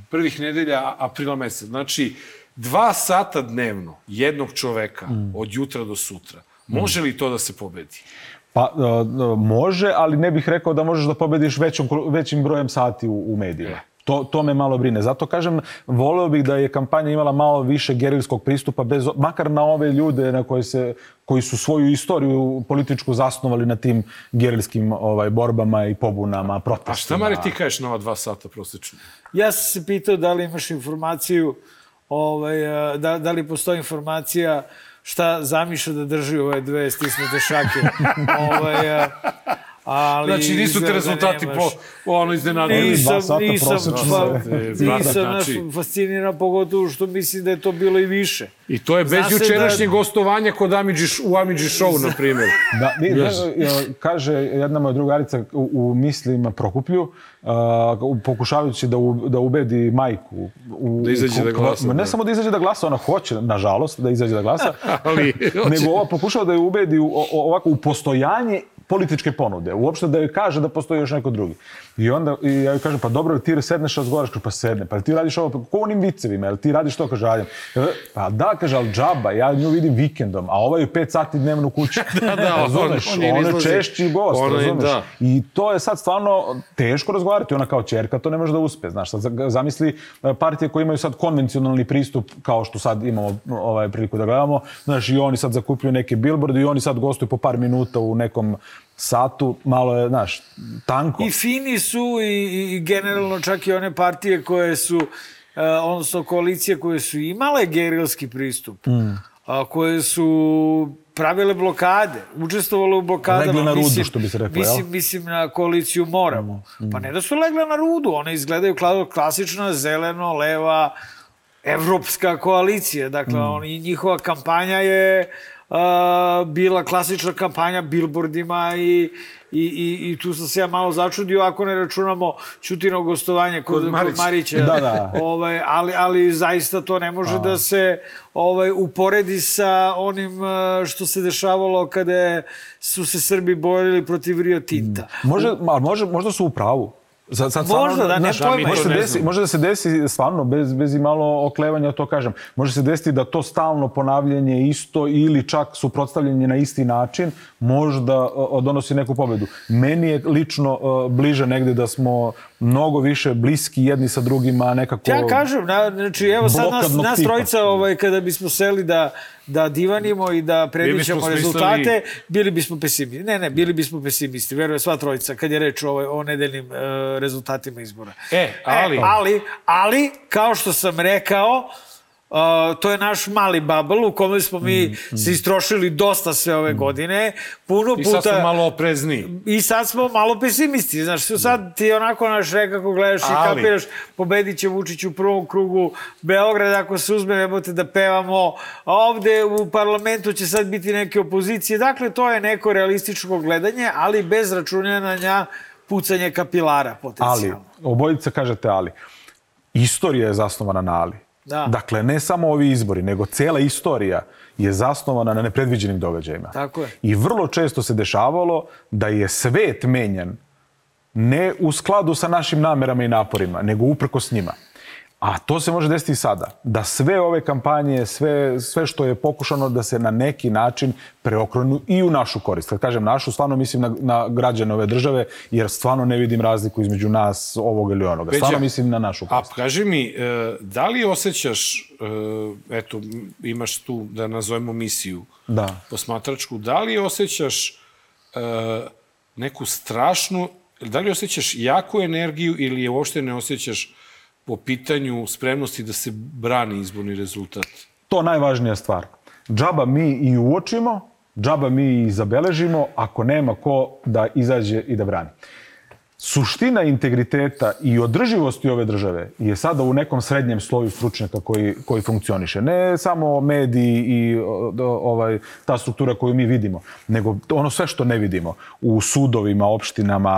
prvih nedelja aprila meseca. Znači, dva sata dnevno jednog čoveka od jutra do sutra. Može li to da se pobedi? Pa, e, e, može, ali ne bih rekao da možeš da pobediš većom, većim brojem sati u, u medijima. To, to me malo brine. Zato kažem, voleo bih da je kampanja imala malo više gerilskog pristupa, bez, makar na ove ljude na koje se, koji su svoju istoriju političku zasnovali na tim gerilskim ovaj, borbama i pobunama, protestima. A šta, Mare, ti kažeš na ova dva sata prosečno? Ja sam se pitao da li imaš informaciju, ovaj, a, da, da li postoji informacija šta zamišlja da drži ove dve stisnute šake. ovaj, a, ali Znači, nisu te da rezultati po, po ono iznenadili. Nisam, nisam, pa, za- nisam Znači- znači... fasciniran, pogotovo što mislim da je to bilo i više. I to je bez se jučerašnjeg da- gostovanja kod Amidži, u Amidži show, na primjer. Da, ni, Yes. ne, e, kaže jedna moja drugarica u, u mislima Prokuplju, uh, pokušavajući da, u, da ubedi majku. U, Da izađe da glasa, Ma Ne da. samo da izađe da glasa, ona hoće, nažalost, da izađe da glasa, Ali, hoće. nego ova pokušava da je ubedi u, o, ovako, u postojanje političke ponude. Uopšte da joj kaže da postoji još neko drugi. I onda i ja joj kažem, pa dobro, ti sedneš, razgovaraš, kaže, pa sedne, pa ti radiš ovo, pa ko u onim vicevima, jel ti radiš to, kaže, radim. E, Pa da, kaže, ali džaba, ja nju vidim vikendom, a ovaj je pet sati dnevno kući. Da, da, on- razumeš, on ne on je češći gost, je- razumeš. da. I to je sad stvarno teško razgovarati. Ona kao čerka to ne može da uspe. Znaš, sad zamisli e, partije koje imaju sad konvencionalni pristup, kao što sad imamo ovaj, priliku da gledamo. Znaš, i oni sad zakupljuju neke billboarde i oni sad gostuju po par minuta u nekom satu. Malo je, znaš, tanko. I fini su i, i- generalno čak i one partije koje su, uh, odnosno koalicije koje su imale gerilski pristup, Mm. a, koje su pravile blokade, učestvovale u blokadama. Legle na rudu, mislim, što bi se reklo, Mislim, jel? Mm, mislim na koaliciju Moramo. Pa ne da su legle na rudu, one izgledaju kao klasična zeleno, leva, evropska koalicija. Dakle, Mm. oni, njihova kampanja je a, bila klasična kampanja billboardima i, i, i, i tu sam se ja malo začudio ako ne računamo Ćutino gostovanje kod, Kod kod Marića. Da, da. Ovaj, ali, ali zaista to ne može da se ovaj, uporedi sa onim a, što se dešavalo kada su se Srbi borili protiv Rio Tinta. Može, ma, može, možda su u pravu. Sad, sad Možda, stvarno, da, ne pojma, može, se ne desi, može da se desi stvarno, bez, bez i malo oklevanja, to kažem. Može se desiti da to stalno ponavljanje isto ili čak suprotstavljanje na isti način možda o, donosi neku pobedu. Meni je lično o, bliže negde da smo mnogo više bliski jedni sa drugima, nekako... Ja kažem, na, znači evo sad nas, nas trojica, ovaj, kada bismo seli da, da divanimo i da predviđamo smislili- rezultate, bili bismo pesimisti. Ne, ne, bili bismo pesimisti, verujem sva trojica, kad je reč o, ovaj, o nedeljnim e, rezultatima izbora. E, ali- ali, ali, kao što sam rekao, Uh, to je naš mali bubble u kome smo mi Mm, se istrošili dosta sve ove godine. Puno I puta... sad smo malo oprezniji. I sad smo malo pesimisti, znaš, sad ti onako naš kako gledaš i Ali- kapiraš, pobedit će Vučić u prvom krugu Beograd, ako se uzme, jebote da pevamo, a ovde u parlamentu će sad biti neke opozicije, dakle, to je neko realističko gledanje, ali bez računanja pucanje kapilara Ali, potencijalno. obojica kažete ali. Istorija je zasnovana na ali. Da. Dakle, ne samo ovi izbori, nego cela istorija je zasnovana na nepredviđenim događajima. Tako je. I vrlo često se dešavalo da je svet menjan ne u skladu sa našim namerama i naporima, nego uprkos njima. A to se može desiti i sada. Da sve ove kampanje, sve, sve što je pokušano da se na neki način preokrenu i u našu korist. Kad kažem našu, stvarno mislim na, na građane ove države, jer stvarno ne vidim razliku između nas, ovog ili onoga. Stvarno Peđa, mislim na našu A korist. kaži mi, e, da li osjećaš, e, eto, imaš tu, da nazovemo misiju Da. posmatračku, da li osjećaš e, neku strašnu, da li osjećaš jaku energiju ili je uopšte ne osjećaš po pitanju spremnosti da se brani izborni rezultat? To najvažnija stvar. Džaba mi i uočimo, džaba mi i zabeležimo, ako nema ko da izađe i da brani. Suština integriteta i održivosti ove države je sada u nekom srednjem sloju stručnjaka koji, koji funkcioniše. Ne samo mediji i ovaj, ta struktura koju mi vidimo, nego ono sve što ne vidimo. U sudovima, opštinama,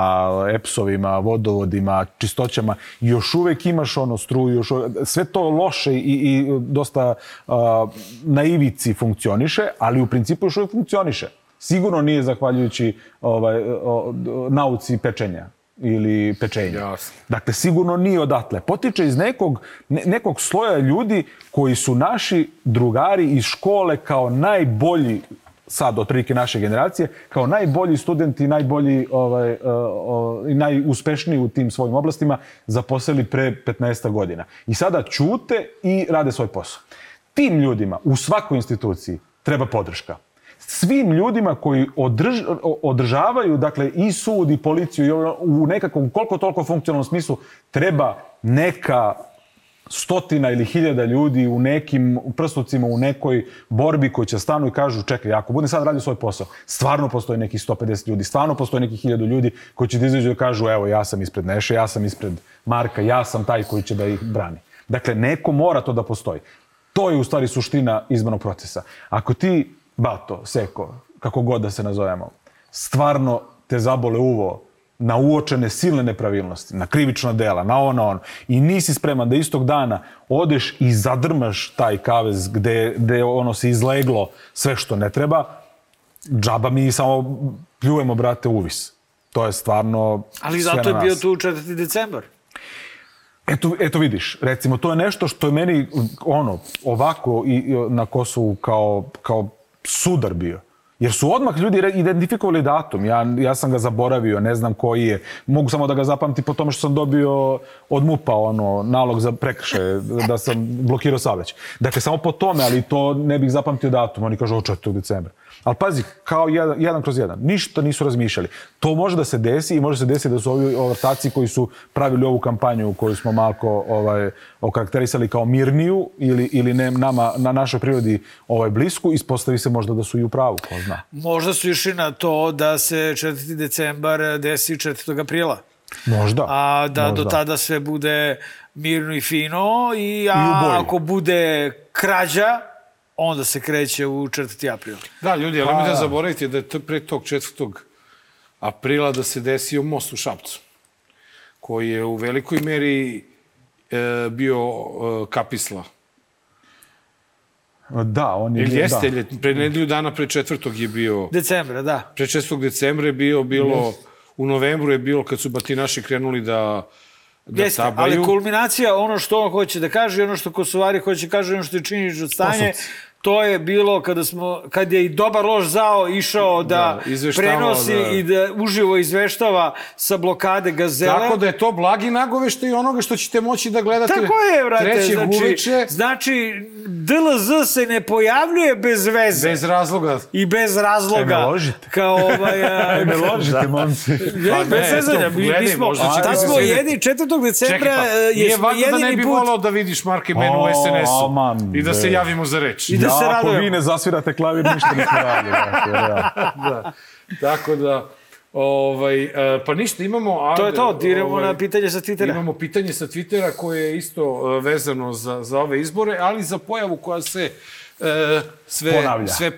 EPS-ovima, vodovodima, čistoćama, još uvek imaš ono struju, još uvek, sve to loše i, i dosta a, na ivici funkcioniše, ali u principu još uvek funkcioniše. Sigurno nije zahvaljujući ovaj, o, nauci pečenja ili pečenja. Jasno. Dakle, sigurno nije odatle. Potiče iz nekog, ne, nekog sloja ljudi koji su naši drugari iz škole kao najbolji sad otprilike naše generacije, kao najbolji studenti, najbolji ovaj, uh, i najuspešniji u tim svojim oblastima zaposlili pre 15 godina. I sada ćute i rade svoj posao. Tim ljudima u svakoj instituciji treba podrška svim ljudima koji održ, održavaju dakle i sud i policiju u nekakvom koliko toliko funkcionalnom smislu treba neka stotina ili hiljada ljudi u nekim prstucima, u nekoj borbi koji će stanu i kažu čekaj, ako budem sad radio svoj posao, stvarno postoji nekih 150 ljudi, stvarno postoji nekih 1000 ljudi koji će da izađu da kažu evo ja sam ispred Neše, ja sam ispred Marka, ja sam taj koji će da ih brani. Dakle, neko mora to da postoji. To je u stvari suština izbornog procesa. Ako ti, Bato, Seko, kako god da se nazovemo, stvarno te zabole uvo na uočene silne nepravilnosti, na krivična dela, na ono, na ono, i nisi spreman da istog dana odeš i zadrmaš taj kavez gde, gde ono se izleglo sve što ne treba, džaba mi samo pljujemo, brate, uvis. To je stvarno Ali sve zato je bio tu 4. decembar. Eto, eto vidiš, recimo, to je nešto što je meni ono, ovako i, i na Kosovu kao, kao sudar bio. Jer su odmah ljudi identifikovali datum. Ja, ja sam ga zaboravio, ne znam koji je. Mogu samo da ga zapamti po tome što sam dobio od MUPA ono, nalog za prekršaje, da sam blokirao saobraćaj. Dakle, samo po tome, ali to ne bih zapamtio datum. Oni kažu od 4. decembra. Ali pazi, kao jedan, jedan kroz jedan. Ništa nisu razmišljali. To može da se desi i može se desiti da su ovi ortaci koji su pravili ovu kampanju koju smo malko ovaj, okarakterisali kao mirniju ili, ili ne, nama, na našoj prirodi ovaj, blisku, ispostavi se možda da su i u pravu, ko zna. Možda su išli na to da se 4. decembar desi 4. aprila. Možda. A da možda. do tada sve bude mirno i fino i, I a, boji. ako bude krađa, onda se kreće u 4. april. Da, ljudi, ali Pa, nemojte da. zaboraviti da je to pre tog 4. aprila da se desio most u Šapcu, koji je u velikoj meri e, bio e, kapisla. Da, on je... Ili jeste, da. pre nedelju dana pre četvrtog je bio... Decembra, da. Pre 6. decembra je bio, bilo, u novembru je bilo kad su batinaši krenuli da, da Jeste, tabaju. ali kulminacija, ono što on hoće da kaže, i ono što Kosovari hoće da kaže, ono što je činično stanje. To je bilo kada smo, kad je i dobar loš zao išao da, Da, prenosi da. i da uživo izveštava sa blokade gazele. Tako da je to blagi nagovešte i onoga što ćete moći da gledate Tako je, brate. trećeg Znači, uveče. znači, DLZ se ne pojavljuje bez veze. Bez razloga. I bez razloga. E, me ložite. Kao ovaj... a, E, me ložite, momci. Ne, Pa bez ne, zezanja. Mi, gledaj, smo, možda će tad ti se smo jedni 4. decembra Čekaj, pa, e, nije jesmo valjda da ne jedini bi put... volao da vidiš Marke mene u SNS-u i da se javimo za reč. I da se ja, ako radujemo. vi ne zasvirate klavir, ništa nismo radili. znači, ja. da. Tako da, ovaj, e, pa ništa, imamo... To je to, idemo ovaj, na pitanje sa Twittera. Imamo pitanje sa Twittera koje je isto e, vezano za, za ove izbore, ali za pojavu koja se e, sve, Ponavlja. sve,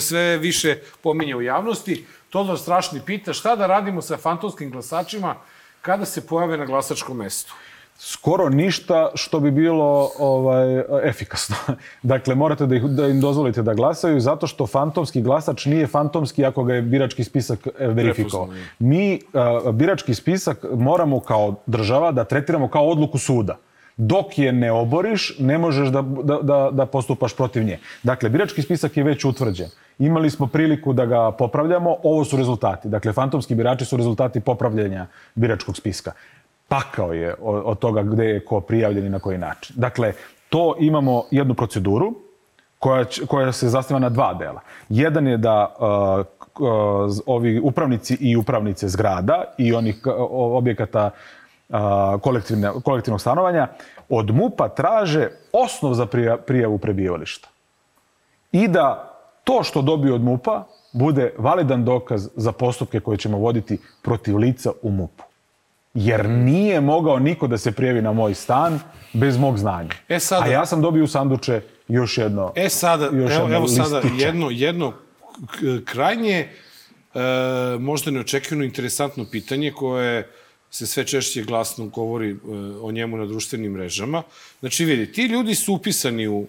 sve više pominje u javnosti. Todor Strašni pita šta da radimo sa fantomskim glasačima kada se pojave na glasačkom mestu. Skoro ništa što bi bilo ovaj, efikasno. dakle, morate da, ih, da im dozvolite da glasaju zato što fantomski glasač nije fantomski ako ga je birački spisak e, verifikovao. Je. Mi a, birački spisak moramo kao država da tretiramo kao odluku suda. Dok je ne oboriš, ne možeš da, da, da, da postupaš protiv nje. Dakle, birački spisak je već utvrđen. Imali smo priliku da ga popravljamo, ovo su rezultati. Dakle, fantomski birači su rezultati popravljanja biračkog spiska pakao je od, toga gde je ko prijavljen i na koji način. Dakle, to imamo jednu proceduru koja, koja se zasniva na dva dela. Jedan je da uh, uh, ovi upravnici i upravnice zgrada i onih uh, objekata uh, kolektivne, kolektivnog stanovanja od MUPA traže osnov za prija, prijavu prebivališta. I da to što dobiju od MUPA bude validan dokaz za postupke koje ćemo voditi protiv lica u MUP-u jer nije mogao niko da se prijavi na moj stan bez mog znanja. E sada- A ja sam dobio u sanduče još jedno E sada, još evo, jedno evo sada jedno, jedno krajnje, e, možda neočekivano interesantno pitanje koje se sve češće glasno govori e, o njemu na društvenim mrežama. Znači, vidi, ti ljudi su upisani u,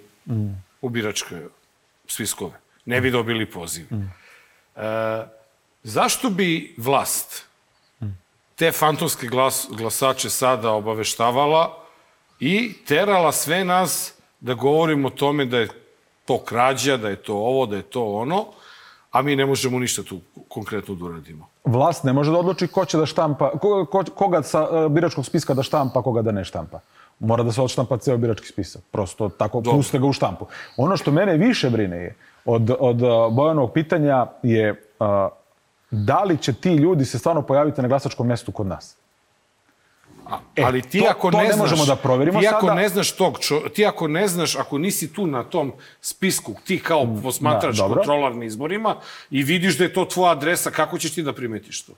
u biračke spiskove. Ne bi dobili poziv. E, zašto bi vlast te fantomske glas, glasače sada obaveštavala i terala sve nas da govorimo o tome da je to krađa, da je to ovo, da je to ono, a mi ne možemo ništa tu konkretno da uradimo. Vlast ne može da odluči ko će da štampa, ko, ko, koga sa e, biračkog spiska da štampa, koga da ne štampa. Mora da se odštampa ceo birački spisak. Prosto tako Dobro. puste ga u štampu. Ono što mene više brine je od, od a, Bojanovog pitanja je a, da li će ti ljudi se stvarno pojaviti na glasačkom mestu kod nas. E, Ali ti to- ako to ne, ne znaš, možemo da proverimo ti ako sada. ne znaš tog, čo, ti ako ne znaš, ako nisi tu na tom spisku, ti kao posmatrač, da, kontrolar na izborima i vidiš da je to tvoja adresa, kako ćeš ti da primetiš to?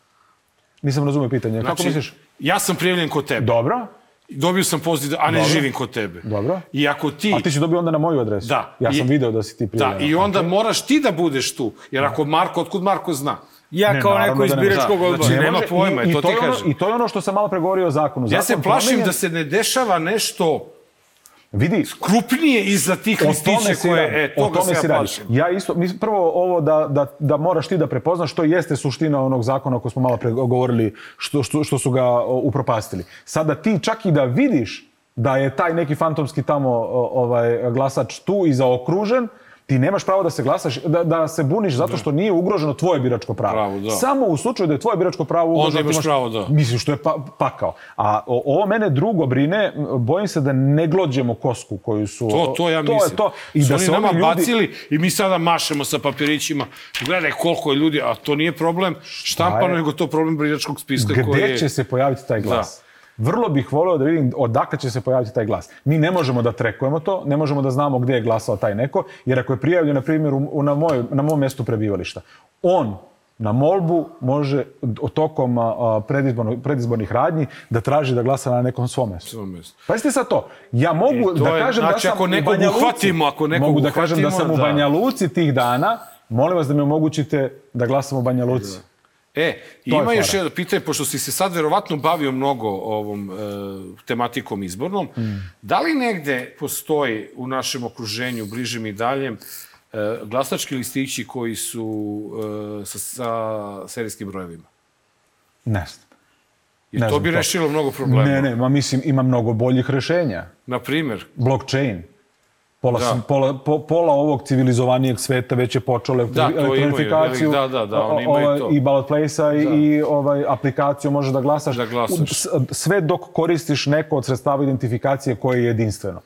Nisam razumio pitanje. Kako Znači, misliš? Ja sam prijavljen kod tebe. Dobro. Dobio sam poziv, a ne Dobro. živim kod tebe. Dobro. I ako ti... A ti si dobio onda na moju adresu. Da. Ja sam I- video da si ti Da, prijavljen. i onda moraš ti da budeš tu. Jer ako Marko, otkud Marko zna? Ja Ne, kao neko iz da biračkog Da, odbora. znači, Ne nema može- pojma, i, to i ti je ono, kažem. I to je ono što sam malo pre govorio o zakonu. Ja se Zakon plašim promenjen- da se ne dešava nešto Vidi, krupnije iza tih listića koje... radi. E, o toga tome se ja plašim. Ja isto, mis, prvo ovo da, da, da moraš ti da prepoznaš što jeste suština onog zakona o kojem smo malo pre govorili, što, što, što su ga upropastili. Sada ti čak i da vidiš da je taj neki fantomski tamo ovaj glasač tu i zaokružen, ti nemaš pravo da se glasaš, da, da se buniš zato što nije ugroženo tvoje biračko pravo. Pravo, da. Samo u slučaju da je tvoje biračko pravo Onda ugroženo. ti imaš pravo, da. Mislim, što je pa, pakao. A o, ovo mene drugo brine, bojim se da ne glođemo kosku koju su... To, to ja to mislim. Je to. I Su da oni se nama ljudi... bacili i mi sada mašemo sa papirićima. Gledaj koliko je ljudi, a to nije problem štampano, je? nego to problem biračkog spiska koji Gde će se pojaviti taj glas? Vrlo bih voleo da vidim odakle će se pojaviti taj glas. Mi ne možemo da trekujemo to, ne možemo da znamo gde je glasao taj neko, jer ako je prijavljen, na primjer, u- u- na, moj, na mom mestu prebivališta, on na molbu može o- tokom predizbornih radnji da traži da glasa na nekom svom mestu. Svom mestu. Pazite sad to. Ja mogu E, to da je- kažem znači, da sam ako u nekog Banja Luci. uhvatimo, ako nekog mogu da kažem da uhvatimo, sam u da. Banja Luci tih dana. Molim vas da mi omogućite da glasam u Banja Luci. E, To je ima još fora. jedno pitanje, pošto si se sad verovatno bavio mnogo ovom e, tematikom izbornom, Mm. da li negde postoji u našem okruženju, bližem i daljem, e, glasački listići koji su e, sa, sa serijskim brojevima? Ne znam. Jer Ne to znam bi to. rešilo mnogo problema. Ne, ne, ma mislim ima mnogo boljih rešenja. Na primjer, Blockchain. Pola, Da. pola, po, pola ovog civilizovanijeg sveta već je počelo Da, elektronifikaciju da, da, da, oni imaju ovaj, to. i ballot place-a i, i ovaj, aplikaciju možeš da glasaš. Da glasaš. Sve dok koristiš neko od sredstava identifikacije koje je jedinstveno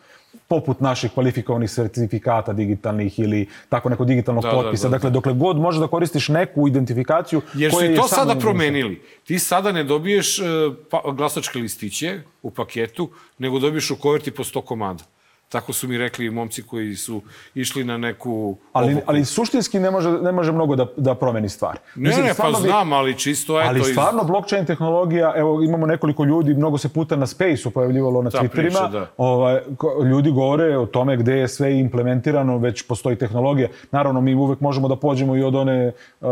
poput naših kvalifikovanih sertifikata digitalnih ili tako neko digitalnog Da, da, potpisa. da, da. Dakle, dokle god možeš da koristiš neku identifikaciju jer su i je to sada promenili. Ti sada ne dobiješ pa, glasačke listiće u paketu, nego dobiješ u koverti po 100 komada. Tako su mi rekli i momci koji su išli na neku... Ali, obuku. ali suštinski ne može, ne može mnogo da, da promeni stvar. Ne, ne, pa bi- znam, ali čisto eto... Ali iz- stvarno blockchain tehnologija, evo imamo nekoliko ljudi, mnogo se puta na Space-u pojavljivalo na Ta Twitterima, priča, da. ovaj, ljudi govore o tome gde je sve implementirano, već postoji tehnologija. Naravno, mi uvek možemo da pođemo i od one uh,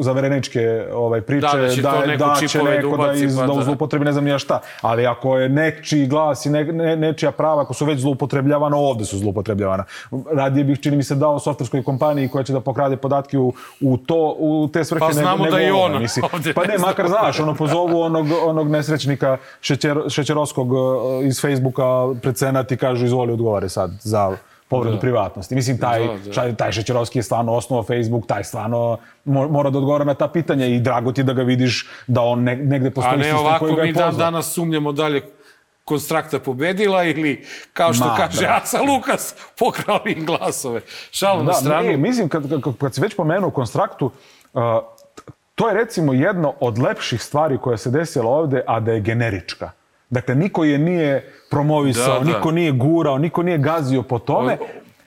zavereničke ovaj, priče, Da, da će to neko će da neko da, iz, pa da da. zloupotrebi ne znam ni ja šta. Ali ako je nečiji glas i ne, ne, nečija prava, ako su već zloupotrebljavana, ovde su zloupotrebljavana. Radije bih, čini mi se, dao softverskoj kompaniji koja će da pokrade podatke u, u, to, u te svrhe Pa znamo nego da i ona mislim. ovde Pa ne ne, makar znaš, ono pozovu onog, onog nesrećnika šećer, šećerovskog uh, iz Facebooka pred senat i kažu izvoli odgovore sad za povredu Da. privatnosti. Mislim, taj, Da, da. taj, Šećerovski je stvarno osnovao Facebook, taj stvarno mo- mora da odgovara na ta pitanja i drago ti da ga vidiš da on ne, negde A postoji ne sistem ovako koji ga je mi dan pozvao. danas sumnjamo dalje konstrakta pobedila ili, kao što Ma, kaže da. Aca Lukas, pokrali im glasove. Šalu na Da, stranu. ne, mislim, kad, kad, kad si već pomenuo konstraktu, uh, to je recimo jedno od lepših stvari koja se desila ovde, a da je generička. Dakle, niko je nije promovisao, Da, da. niko nije gurao, niko nije gazio po tome.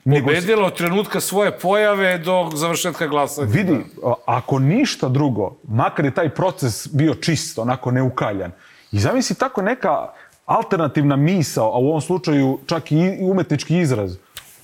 Pobedila od trenutka svoje pojave do završetka glasanja. Vidi, ako ništa drugo, makar je taj proces bio čist, onako neukaljan, i zamisli tako neka alternativna misao, a u ovom slučaju čak i umetnički izraz,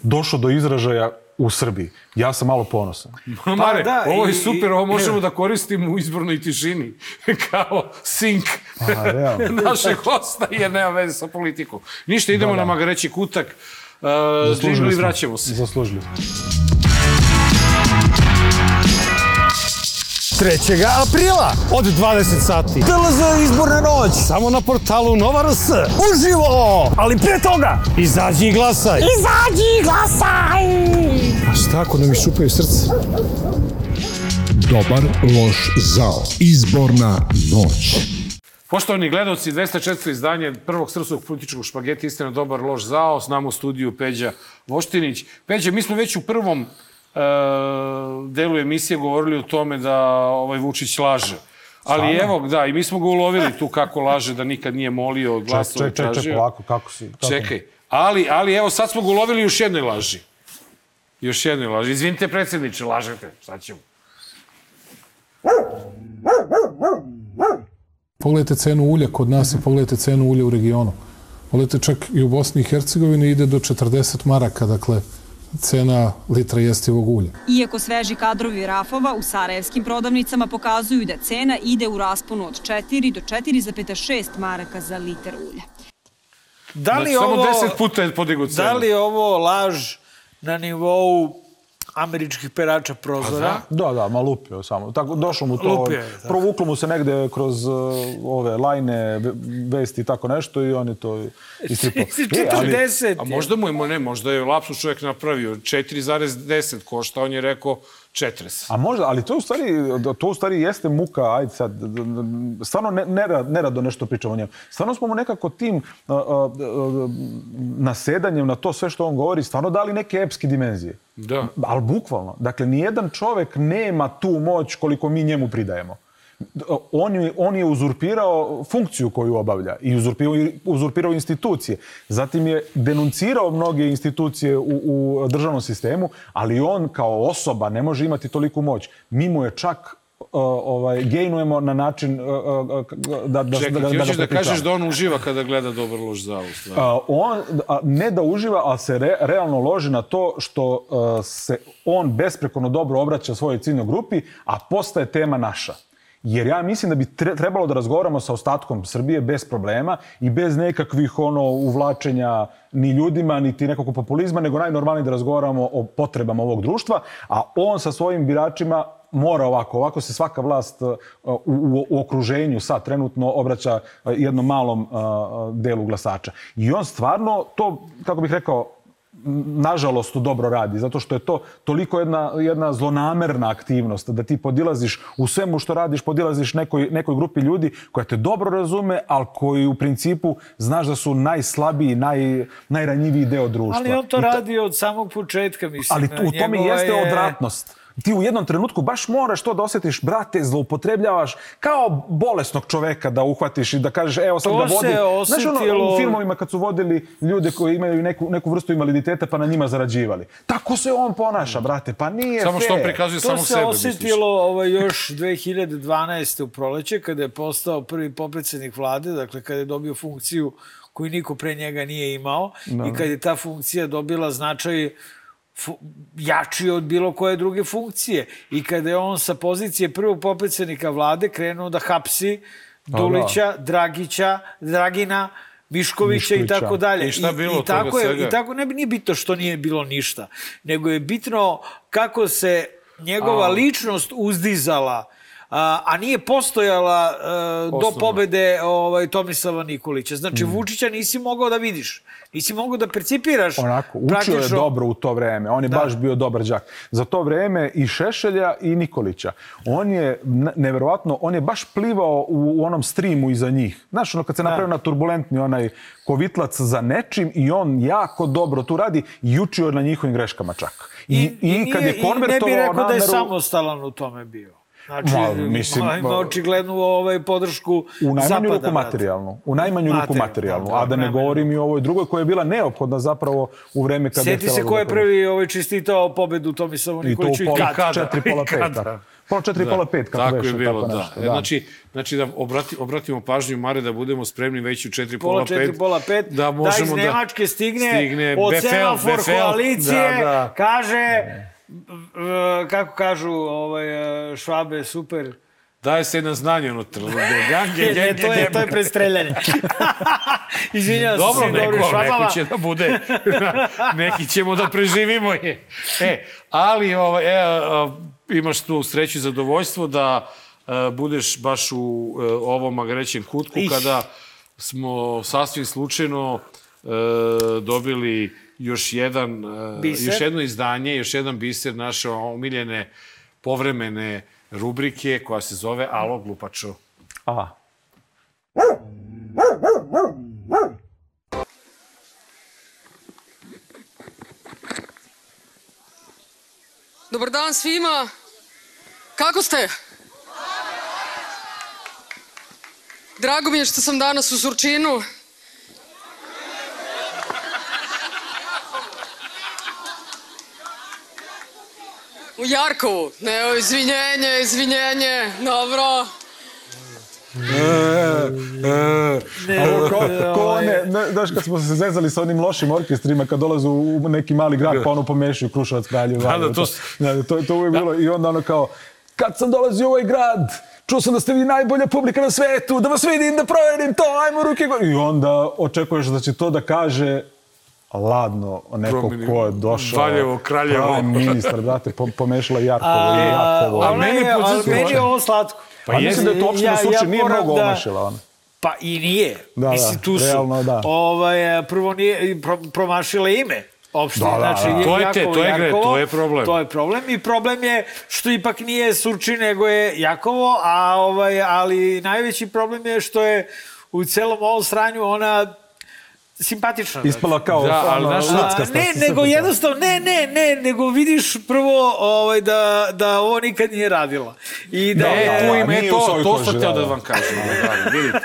došao do izražaja u Srbiji. Ja sam malo ponosan. Ma, Mare, da, ovo je i- super, ovo i- možemo da koristimo u izbornoj tišini. Kao sink Pa, realno. našeg hosta, jer nema veze sa politikom. Ništa, idemo Da, da. na magareći kutak. Uh, Zaslužili i smo. vraćamo se. Zaslužili smo. 3. aprila od 20 sati. DLZ izborna noć. Samo na portalu Nova RS. Uživo! Ali pre toga, izađi i glasaj. Izađi i glasaj! A šta ako nam iščupaju srce? Dobar, loš, zao. Izborna noć. Poštovani gledalci, 204. izdanje prvog srpskog političkog špageta Istina, dobar, loš, zao. S nama u studiju Peđa Voštinić. Peđa, mi smo već u prvom delu emisije govorili o tome da ovaj Vučić laže. Ali Stvarno? evo, da, i mi smo ga ulovili tu kako laže, da nikad nije molio, Ček, glasove ček, ček, ček, tražio. polako, kako si? Kako? Čekaj. Ali, ali evo, sad smo ga ulovili još jednoj laži. Još jednoj laži. Izvinite, predsjedniče, lažete. Šta ćemo? Pogledajte cenu ulja kod nas i pogledajte cenu ulja u regionu. Pogledajte čak i u Bosni i Hercegovini ide do 40 maraka, dakle cena litra jestivog ulja. Iako sveži kadrovi Rafova u sarajevskim prodavnicama pokazuju da cena ide u rasponu od 4 do 4,6 maraka za litar ulja. Da li Znači, ovo... Samo 10 puta je podigao cenu. Da li je ovo laž na nivou američkih perača prozora? Da, da, ma lupio samo. Tako, došlo mu to, Lupio je, tako. provuklo mu se negde kroz uh, ove lajne, ve- vesti i tako nešto i on je to istripao. Si E, ali- 40. A možda mu je, ne, možda je lapsus čovjek napravio 4,10 košta, on je rekao 40. A možda, ali to u stvari, to u stvari jeste muka, ajde sad, stvarno ne, nerad, nerado nešto pričamo o njemu. Stvarno smo mu nekako tim a, a, a, nasedanjem na to sve što on govori, stvarno dali neke epske dimenzije. Da. Ali bukvalno. Dakle, nijedan čovek nema tu moć koliko mi njemu pridajemo. On je, on je uzurpirao funkciju koju obavlja i uzurpirao, uzurpirao institucije. Zatim je denuncirao mnoge institucije u, u državnom sistemu, ali on kao osoba ne može imati toliku moć. Mi mu je čak ovaj, gejnujemo na način da, da, Čekaj, da, ti da, ga da kažeš da on uživa kada gleda dobar loš zavu. A, on a, ne da uživa, ali se re, realno loži na to što a, se on besprekorno dobro obraća svojoj ciljnoj grupi, a postaje tema naša. Jer ja mislim da bi tre- trebalo da razgovaramo sa ostatkom Srbije bez problema i bez nekakvih ono uvlačenja ni ljudima, niti nekog populizma, nego najnormalnije da razgovaramo o potrebama ovog društva, a on sa svojim biračima mora ovako. Ovako se svaka vlast uh, u, u, u okruženju sad trenutno obraća uh, jednom malom uh, delu glasača. I on stvarno to, kako bih rekao, nažalost dobro radi, zato što je to toliko jedna, jedna zlonamerna aktivnost, da ti podilaziš u svemu što radiš, podilaziš nekoj, nekoj grupi ljudi koja te dobro razume, ali koji u principu znaš da su najslabiji, naj, najranjiviji deo društva. Ali on to ta- radi od samog početka, mislim. ali u tome jeste je- odvratnost. Ti u jednom trenutku baš moraš to da osjetiš, brate, zloupotrebljavaš kao bolesnog čoveka da uhvatiš i da kažeš, evo sad To da vodim. se Znaš ono, osjetilo- u filmovima kad su vodili ljude koji imaju neku, neku vrstu invaliditeta pa na njima zarađivali. Tako se on ponaša, brate, pa nije Samo što on fair. prikazuje To se sebe, osjetilo ovaj, još 2012. u proleće, kada je postao prvi popredsednik vlade, dakle kada je dobio funkciju koju niko pre njega nije imao Da. i kad je ta funkcija dobila značaj jači od bilo koje druge funkcije. I kada je on sa pozicije prvog popredsednika vlade krenuo da hapsi. Dulića, Dragića, Dragina, Miškovića, i tako dalje. I šta bilo i, toga tako je, svega? I tako ne bi nije bitno što nije bilo ništa, nego je bitno kako se njegova A. ličnost uzdizala a, a nije postojala e, do pobede ovaj, Tomislava Nikolića. Znači, Mm. Vučića nisi mogao da vidiš. Nisi mogao da percipiraš. Onako, učio je praktično- dobro u to vreme. On je Da. baš bio dobar đak. Za to vreme i Šešelja i Nikolića. On je, ne- neverovatno, on je baš plivao u, u onom streamu iza njih. Znaš, ono kad se napravio na turbulentni onaj kovitlac za nečim i on jako dobro tu radi i učio je na njihovim greškama čak. I, i, kad nije- je I ne konvertovao bih rekao da je nameru- samostalan u tome bio. Znači, Ma, mislim, ima očiglednu ovaj, podršku U najmanju zapada. ruku materijalnu. U najmanju ruku Materijalnu, materijalnu. da, A da ne govorim i o ovoj drugoj koja je bila neophodna zapravo u vreme kada je Sjeti se htjela ko je da- prvi ovaj, čistitao pobedu Tomislavu I to u Nikoliću i, pola kada. četiri, I pola pet. kada. tako. Pola četiri, pola pet, kako tako beše, je bilo, tako da. nešto, E, Znači, znači da obrati, obratimo pažnju, Mare, da budemo spremni već u 4 Pola pola četiri, 5. pola pet, Da da, možemo iz da- Nemačke stigne, stigne od Befel, semafor Befel, koalicije, da, da. kaže, v- kako kažu ovaj, švabe, super, Daje se na znanje unutra. Gange, ne, to je, to je prestreljanje. Izvinjavam se Dobro, svim dobrim neko, švabama. neko će da bude. Neki ćemo da preživimo je. E, ali ovaj, e, a, imaš tu sreću i zadovoljstvo da e, budeš baš u e, ovom magarećem kutku Ih. kada smo sasvim slučajno e, dobili još jedan e, Biser. još jedno izdanje, još jedan biser naše omiljene povremene rubrike koja se zove Alo glupačo. Aha. Dobar dan svima. Kako ste? Drago mi je što sam danas u Surčinu. U Jarkovu. Ne, o, izvinjenje, izvinjenje. Dobro. Ne, ko, ko one, ne, znaš kad smo se zezali sa onim lošim orkestrima kad dolaze u neki mali grad pa ono pomešaju Kruševac, Kraljevo. Da, da, to da, to, to uvijek bilo i onda ono kao kad sam dolazio u ovaj grad čuo sam da ste vi najbolja publika na svetu, da vas vidim, da proverim to, ajmo ruke gore. I onda očekuješ da će to da kaže ladno neko Promeni- ko je došao. Valjevo, Kraljevo. pravi ministar, brate, po, pomešala Jarkovo i A, Jakovo. a meni, je, ali podsjeća- meni je ovo slatko. Pa mislim da je to opština Surčin nije moram mnogo da- omašila. Ona. Pa i nije. Da, Mislim, da, tu su. realno da. Ovaj, prvo nije pro, promašila ime opštine. Da, da, znači, da. To je te- to je gre- to je problem. To je problem i problem je što ipak nije Surčin, nego je Jakovo, a ovaj, ali najveći problem je što je u celom ovom sranju ona simpatična. Ispala kao Da, ali ono, znaš ne, nego jednostavno, ne, ne, ne, nego vidiš prvo ovaj, da, da ovo nikad nije radila. I da, E, je, tu ima, nije e, u to, to sam htio da, da da. vam kažem. ono, dragi, vidite,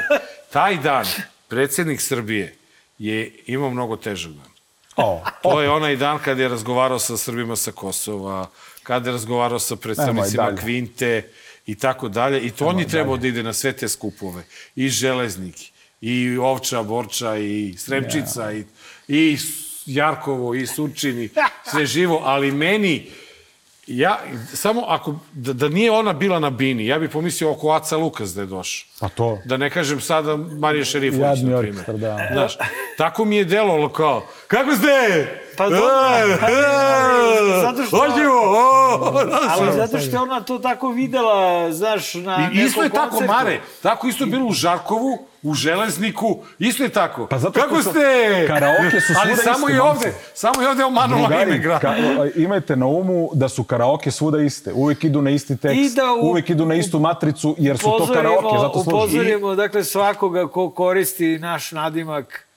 taj dan predsjednik Srbije je imao mnogo težak dan. O, To je onaj dan kad je razgovarao sa Srbima sa Kosova, kada je razgovarao sa predstavnicima. Kvinte i tako dalje. I to on je trebao da ide na sve te skupove. I Železnik, i Ovča, Borča, i Sremčica, i, i Jarkovo, i Surčin, i sve živo. Ali meni, ja, samo ako, da, da nije ona bila na bini, ja bih pomislio oko Aca Lukas da je došao. Pa to. Da ne kažem sada Marija Šerifović, Jadni na orkestar, primjer. da. Znaš, tako mi je delovalo kao, kako ste? Pa dobro, E, e, zato što- Hoćemo, o, Ali zato što je ona to tako videla, znaš, na I isto je nekom tako, koncertu. Mare, tako isto je bilo u Žarkovu, u Železniku, isto je tako. Pa zato što Kako su- ste? karaoke su Ali svuda samo iste, je momci. ovde, samo je ovde Drugari, ime grada. ka- imajte na umu da su karaoke svuda iste. Uvijek idu na isti tekst, I da u- uvijek idu na istu matricu, jer su to karaoke, zato. Upozorimo, dakle, svakoga ko koristi naš nadimak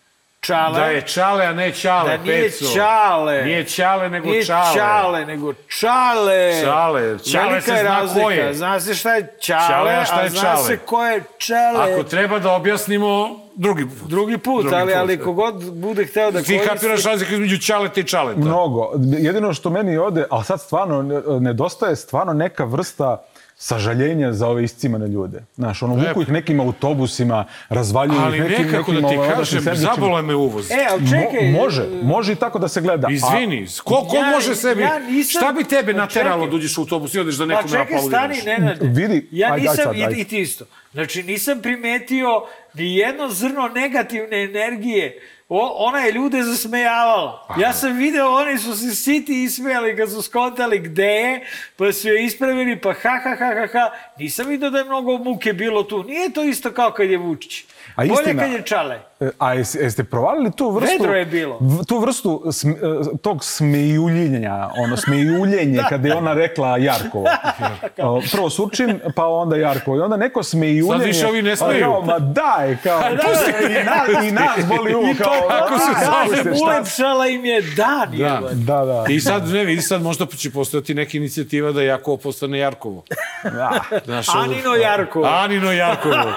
Čale. Da je Čale, a ne Čale, Da nije Peco. Čale. Nije Čale, nego Nije Čale. Čale, nego Čale. Čale. Čale Velika se zna razlika. ko je. Zna se šta je Čale, Čale, a šta je zna Čale? se ko je Čale. Ako treba da objasnimo, drugi put. Drugi put, Drugi ali, put. ali kogod bude hteo da Ti koristi... kapiraš razliku između Čaleta i Čaleta. Mnogo. Jedino što meni ode, ali sad stvarno ne- nedostaje stvarno neka vrsta sažaljenja za ove iscimane ljude. Znaš, ono, vuku ih nekim autobusima, razvaljuju Ali ih nekim, nekako nekim da ti ovaj, kažem, zabolo me uvoz. E, ali čekaj, Mo- može, može i tako da se gleda. A- Izvini, ko, ko Ja- može sebi... ja nisam- Šta bi tebe Pa nateralo da uđeš u autobus i odeš da Pa nekom čekaj, stani, aplaudiraš? Nenade. Vidi, ja nisam, sad, i, ajde. i ti isto. Znači, nisam primetio ni jedno zrno negativne energije. O, ona je ljude zasmejavala. Ja sam video, oni su se siti ismejali kad su skontali gde je, pa su je ispravili, pa ha, ha, ha, ha, ha. Nisam video da je mnogo muke bilo tu. Nije to isto kao kad je Vučić. A Bolje istina- kad je Čale. E, A jeste, jeste provalili tu vrstu... Vedro je bilo. v- Tu vrstu sm, e, tog smejuljenja, ono smejuljenje, kada je ona rekla Jarkovo. Prvo Surčin, pa onda Jarkovo. I onda neko smejuljenje... Sad više ovi ne smeju. Kao, ma daj, kao... Da, da, I, na, I nas boli uvo, I to kao... tako se "A, zove, ulepšala im je dan. Da. Da, da. I sad, ne vidi, sad možda će postojati neka inicijativa da Jakovo postane Jarkovo. Da. Znaš, Anino Jarkovo. Anino Jarkovo.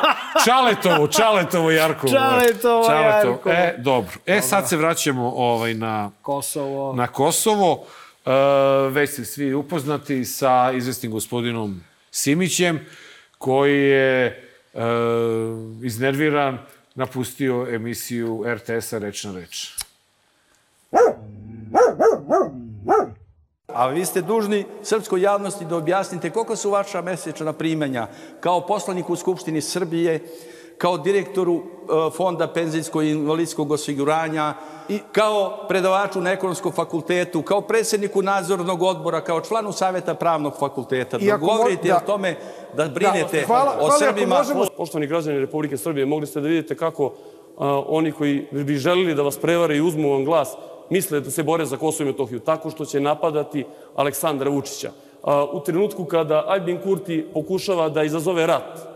Čaletovo, Čaletovo Jarkovo. Čaletovo Jarkovo. E, dobro. E, sad se vraćamo ovaj, na, Kosovo. na Kosovo. E, već ste svi upoznati sa izvestnim gospodinom Simićem, koji je e, iznerviran napustio emisiju RTS-a Reč na reč. A vi ste dužni srpskoj javnosti da objasnite koliko su vaša mesečna primanja kao poslanik u Skupštini Srbije, kao direktoru e, Fonda penzijskog i invalidskog osiguranja i kao predavaču na ekonomskom fakultetu, kao predsjedniku nadzornog odbora, kao članu Saveta pravnog fakulteta. I Da govorite da- o tome da brinete hvala- o hvala, Srbima. možemo- Poštovani građani Republike Srbije, mogli ste da vidite kako a, oni koji bi želili da vas prevare i uzmu vam glas, misle da se bore za Kosovo i Metohiju tako što će napadati Aleksandra Vučića. A, u trenutku kada Albin Kurti pokušava da izazove rat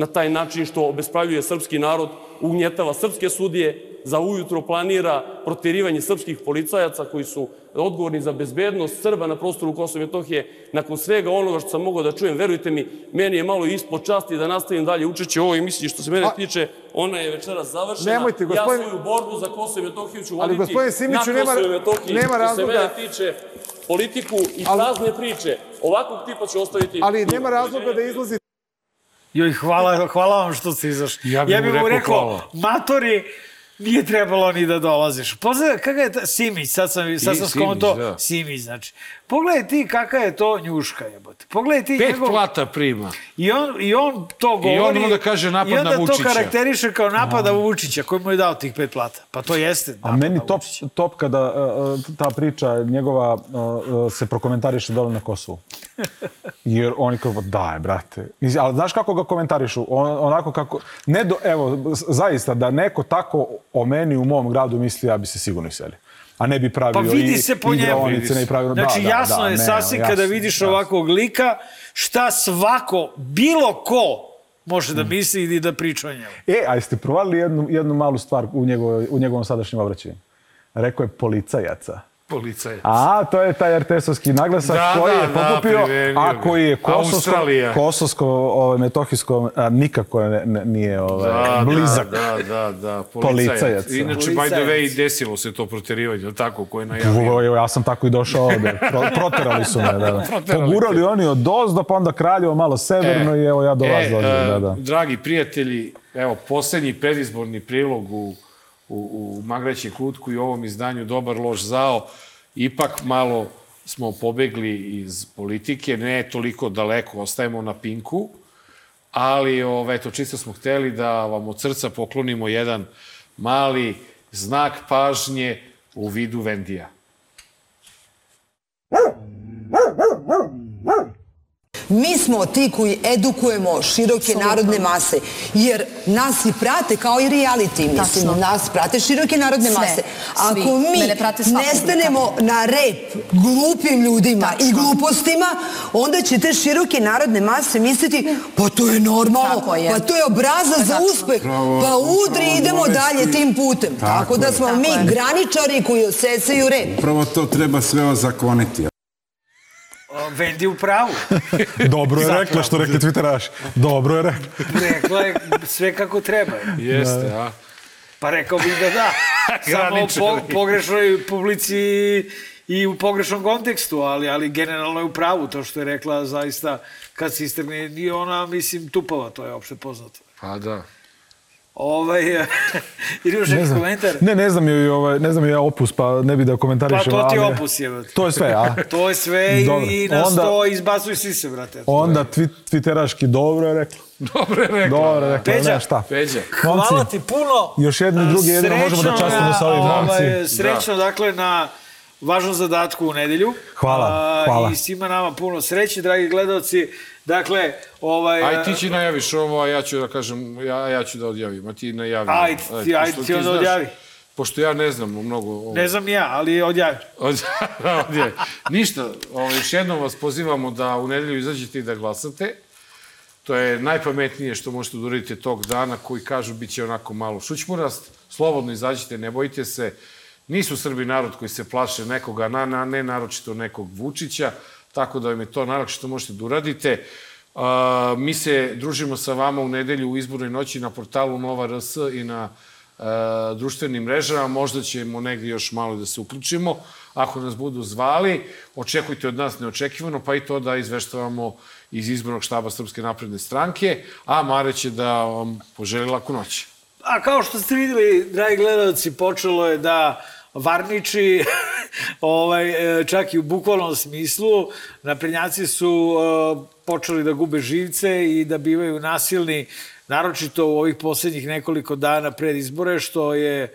na taj način što obespravljuje srpski narod, ugnjetava srpske sudije, za ujutro planira proterivanje srpskih policajaca koji su odgovorni za bezbednost Srba na prostoru Kosova i Metohije. Nakon svega onoga što sam mogao da čujem, verujte mi, meni je malo ispod časti da nastavim dalje učeće ovoj emisiji. Što se mene A- tiče, ona je večeras završena. Nemojte, gospodin- Ja svoju borbu za Kosovo i Metohiju ću Ali, voditi gospodine Simiću, na nema- Kosovo i Metohiji. nema Što razloga- se mene tiče, politiku i prazne priče ovakvog tipa ću ostaviti. Ali nema razloga da izlazi Joj, hvala, hvala vam što ste izašli. Ja bi mu rekao rekao, hvala. matori, nije trebalo ni da dolaziš. Pogledaj, kakav je ta, Simić, sad sam, sad I- sam skonto, da. Simić, znači. Pogledaj ti kakva je to njuška, jebote. Pogledaj ti Pet njegov... plata prima. I on, I on to govori... I onda onda kaže napad I onda na Vučića. to karakteriše kao napad na Vučića, koji mu je dao tih pet plata. Pa to jeste A meni top, top kada uh, ta priča njegova uh, se prokomentariše dole na Kosovu. Jer oni kao, daj, brate. Ali znaš kako ga komentarišu? On, onako kako... Ne do, evo, zaista, da neko tako o meni u mom gradu misli, ja bi se sigurno iselio. A ne bi pravio Pa vidi i se po njemu. igraonice, ne bi pravio... Znači, da, da, jasno da, je ne, sasvim kada vidiš jasno. ovakvog lika, šta svako, bilo ko, može Mm. da misli i da priča o njemu. E, a jeste provali jednu, jednu malu stvar u, njegovoj, u njegovom sadašnjem obraćanju? Rekao je policajaca. Policajac. A, to je taj RTS-ovski naglasak Da, koji da, je da, pokupio, primenio a koji je kosovsko, kosovsko ovaj, metohijsko a, nikako ne, ne, nije ovaj, Da, blizak. Da, da, da, da Policajac. policajac. Inače, by the Policajac. way, desilo se to proterivanje, tako, koje je najavio. Evo, ja sam tako i došao ovde. Pro, proterali su me, da, da. Pogurali oni od dozdo, pa onda Kraljevo malo severno i evo ja do vas e, dođem. e, Da, da. Dragi prijatelji, evo, posljednji predizborni prilog u, u, u Magrećem kutku i ovom izdanju Dobar loš zao, ipak malo smo pobegli iz politike, ne toliko daleko, ostajemo na pinku, ali ove, eto, čisto smo hteli da vam od srca poklonimo jedan mali znak pažnje u vidu Vendija. Mi smo ti koji edukujemo široke narodne mase, jer nas i prate kao i reality, mislim, Tačno. nas prate široke narodne Sve, mase. svi. Ako mi Mene prate sva ne stanemo na rep glupim ljudima i glupostima, onda će te široke narodne mase misliti, pa to je normalno, je. pa to je obraza za uspeh, pa udri, idemo dalje tim putem. Tako, Tako da smo mi graničari koji osecaju red. Upravo to treba sve ozakoniti. Vendi u pravu. Dobro je Zapravo. rekla, što rekli Twitteraši. Dobro je rekla. Rekla je sve kako treba. Jeste, a? Pa rekao bih da da. Samo po pogrešnoj publici i u pogrešnom kontekstu, ali, ali generalno je u pravu to što je rekla zaista kad se istrgne i ona, mislim, tupava, to je opšte poznato. Pa da. Ovaj, ili još Ne neki komentar? ne, ne znam je ovaj, ne znam je opus, pa ne bi da Pa komentarišem. to ti je ali- opus je. To je sve, a? to je sve Dobro. i, na Onda- sto izbacuj sise, brate. Onda twi, twitteraški dobro je rekla. Dobro je rekla. Dobro je rekla, Peđa, ne šta. Peđa. Hvala Momci, ti puno. Još jedni i drugi, jedino možemo da častimo sa ovim ovaj, momci. Srećno, dakle, na važnom zadatku u nedelju. Hvala, A, hvala. I svima nama puno sreće, dragi gledalci. Dakle, ovaj... Aj ti će najaviš ovo, a ja ću da kažem, ja, ja ću da odjavim, a ti najavi. Ajde, ti- pošto ti onda odjavi. Pošto ja ne znam mnogo... Ovo. Ne znam ja, ali odjavi. Od, odjavi. Ništa, ovo, još jednom vas pozivamo da u nedelju izađete i da glasate. To je najpametnije što možete da uradite tog dana, koji kažu bit će onako malo šućmurast. Slobodno izađite, ne bojite se. Nisu Srbi narod koji se plaše nekoga, na, na, ne naročito nekog Vučića, tako da vam je to najlakše što možete da uradite. Uh, mi se družimo sa vama u nedelju u izbornoj noći na portalu Nova RS i na uh, društvenim mrežama. Možda ćemo negdje još malo da se uključimo. Ako nas budu zvali, očekujte od nas neočekivano, pa i to da izveštavamo iz izbornog štaba Srpske napredne stranke, a Mare će da vam poželi laku noć. A kao što ste videli, dragi gledalci, počelo je da varniči, ovaj, e, čak i u bukvalnom smislu. Naprednjaci su e, počeli da gube živce i da bivaju nasilni, naročito u ovih poslednjih nekoliko dana pred izbore, što je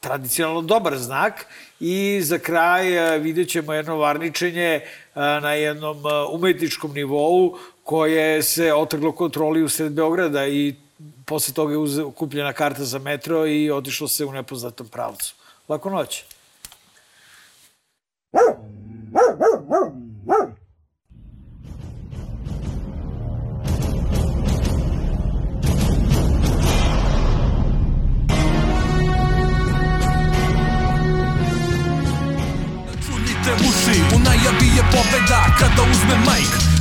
tradicionalno dobar znak i za kraj e, vidjet ćemo jedno varničenje na jednom umetničkom nivou koje se otrglo kontroli u sred Beograda i posle toga je kupljena karta za metro i otišlo se u nepoznatom pravcu. Lako noć. Čunite uši, u najavi je pobeda Kada uzme majk,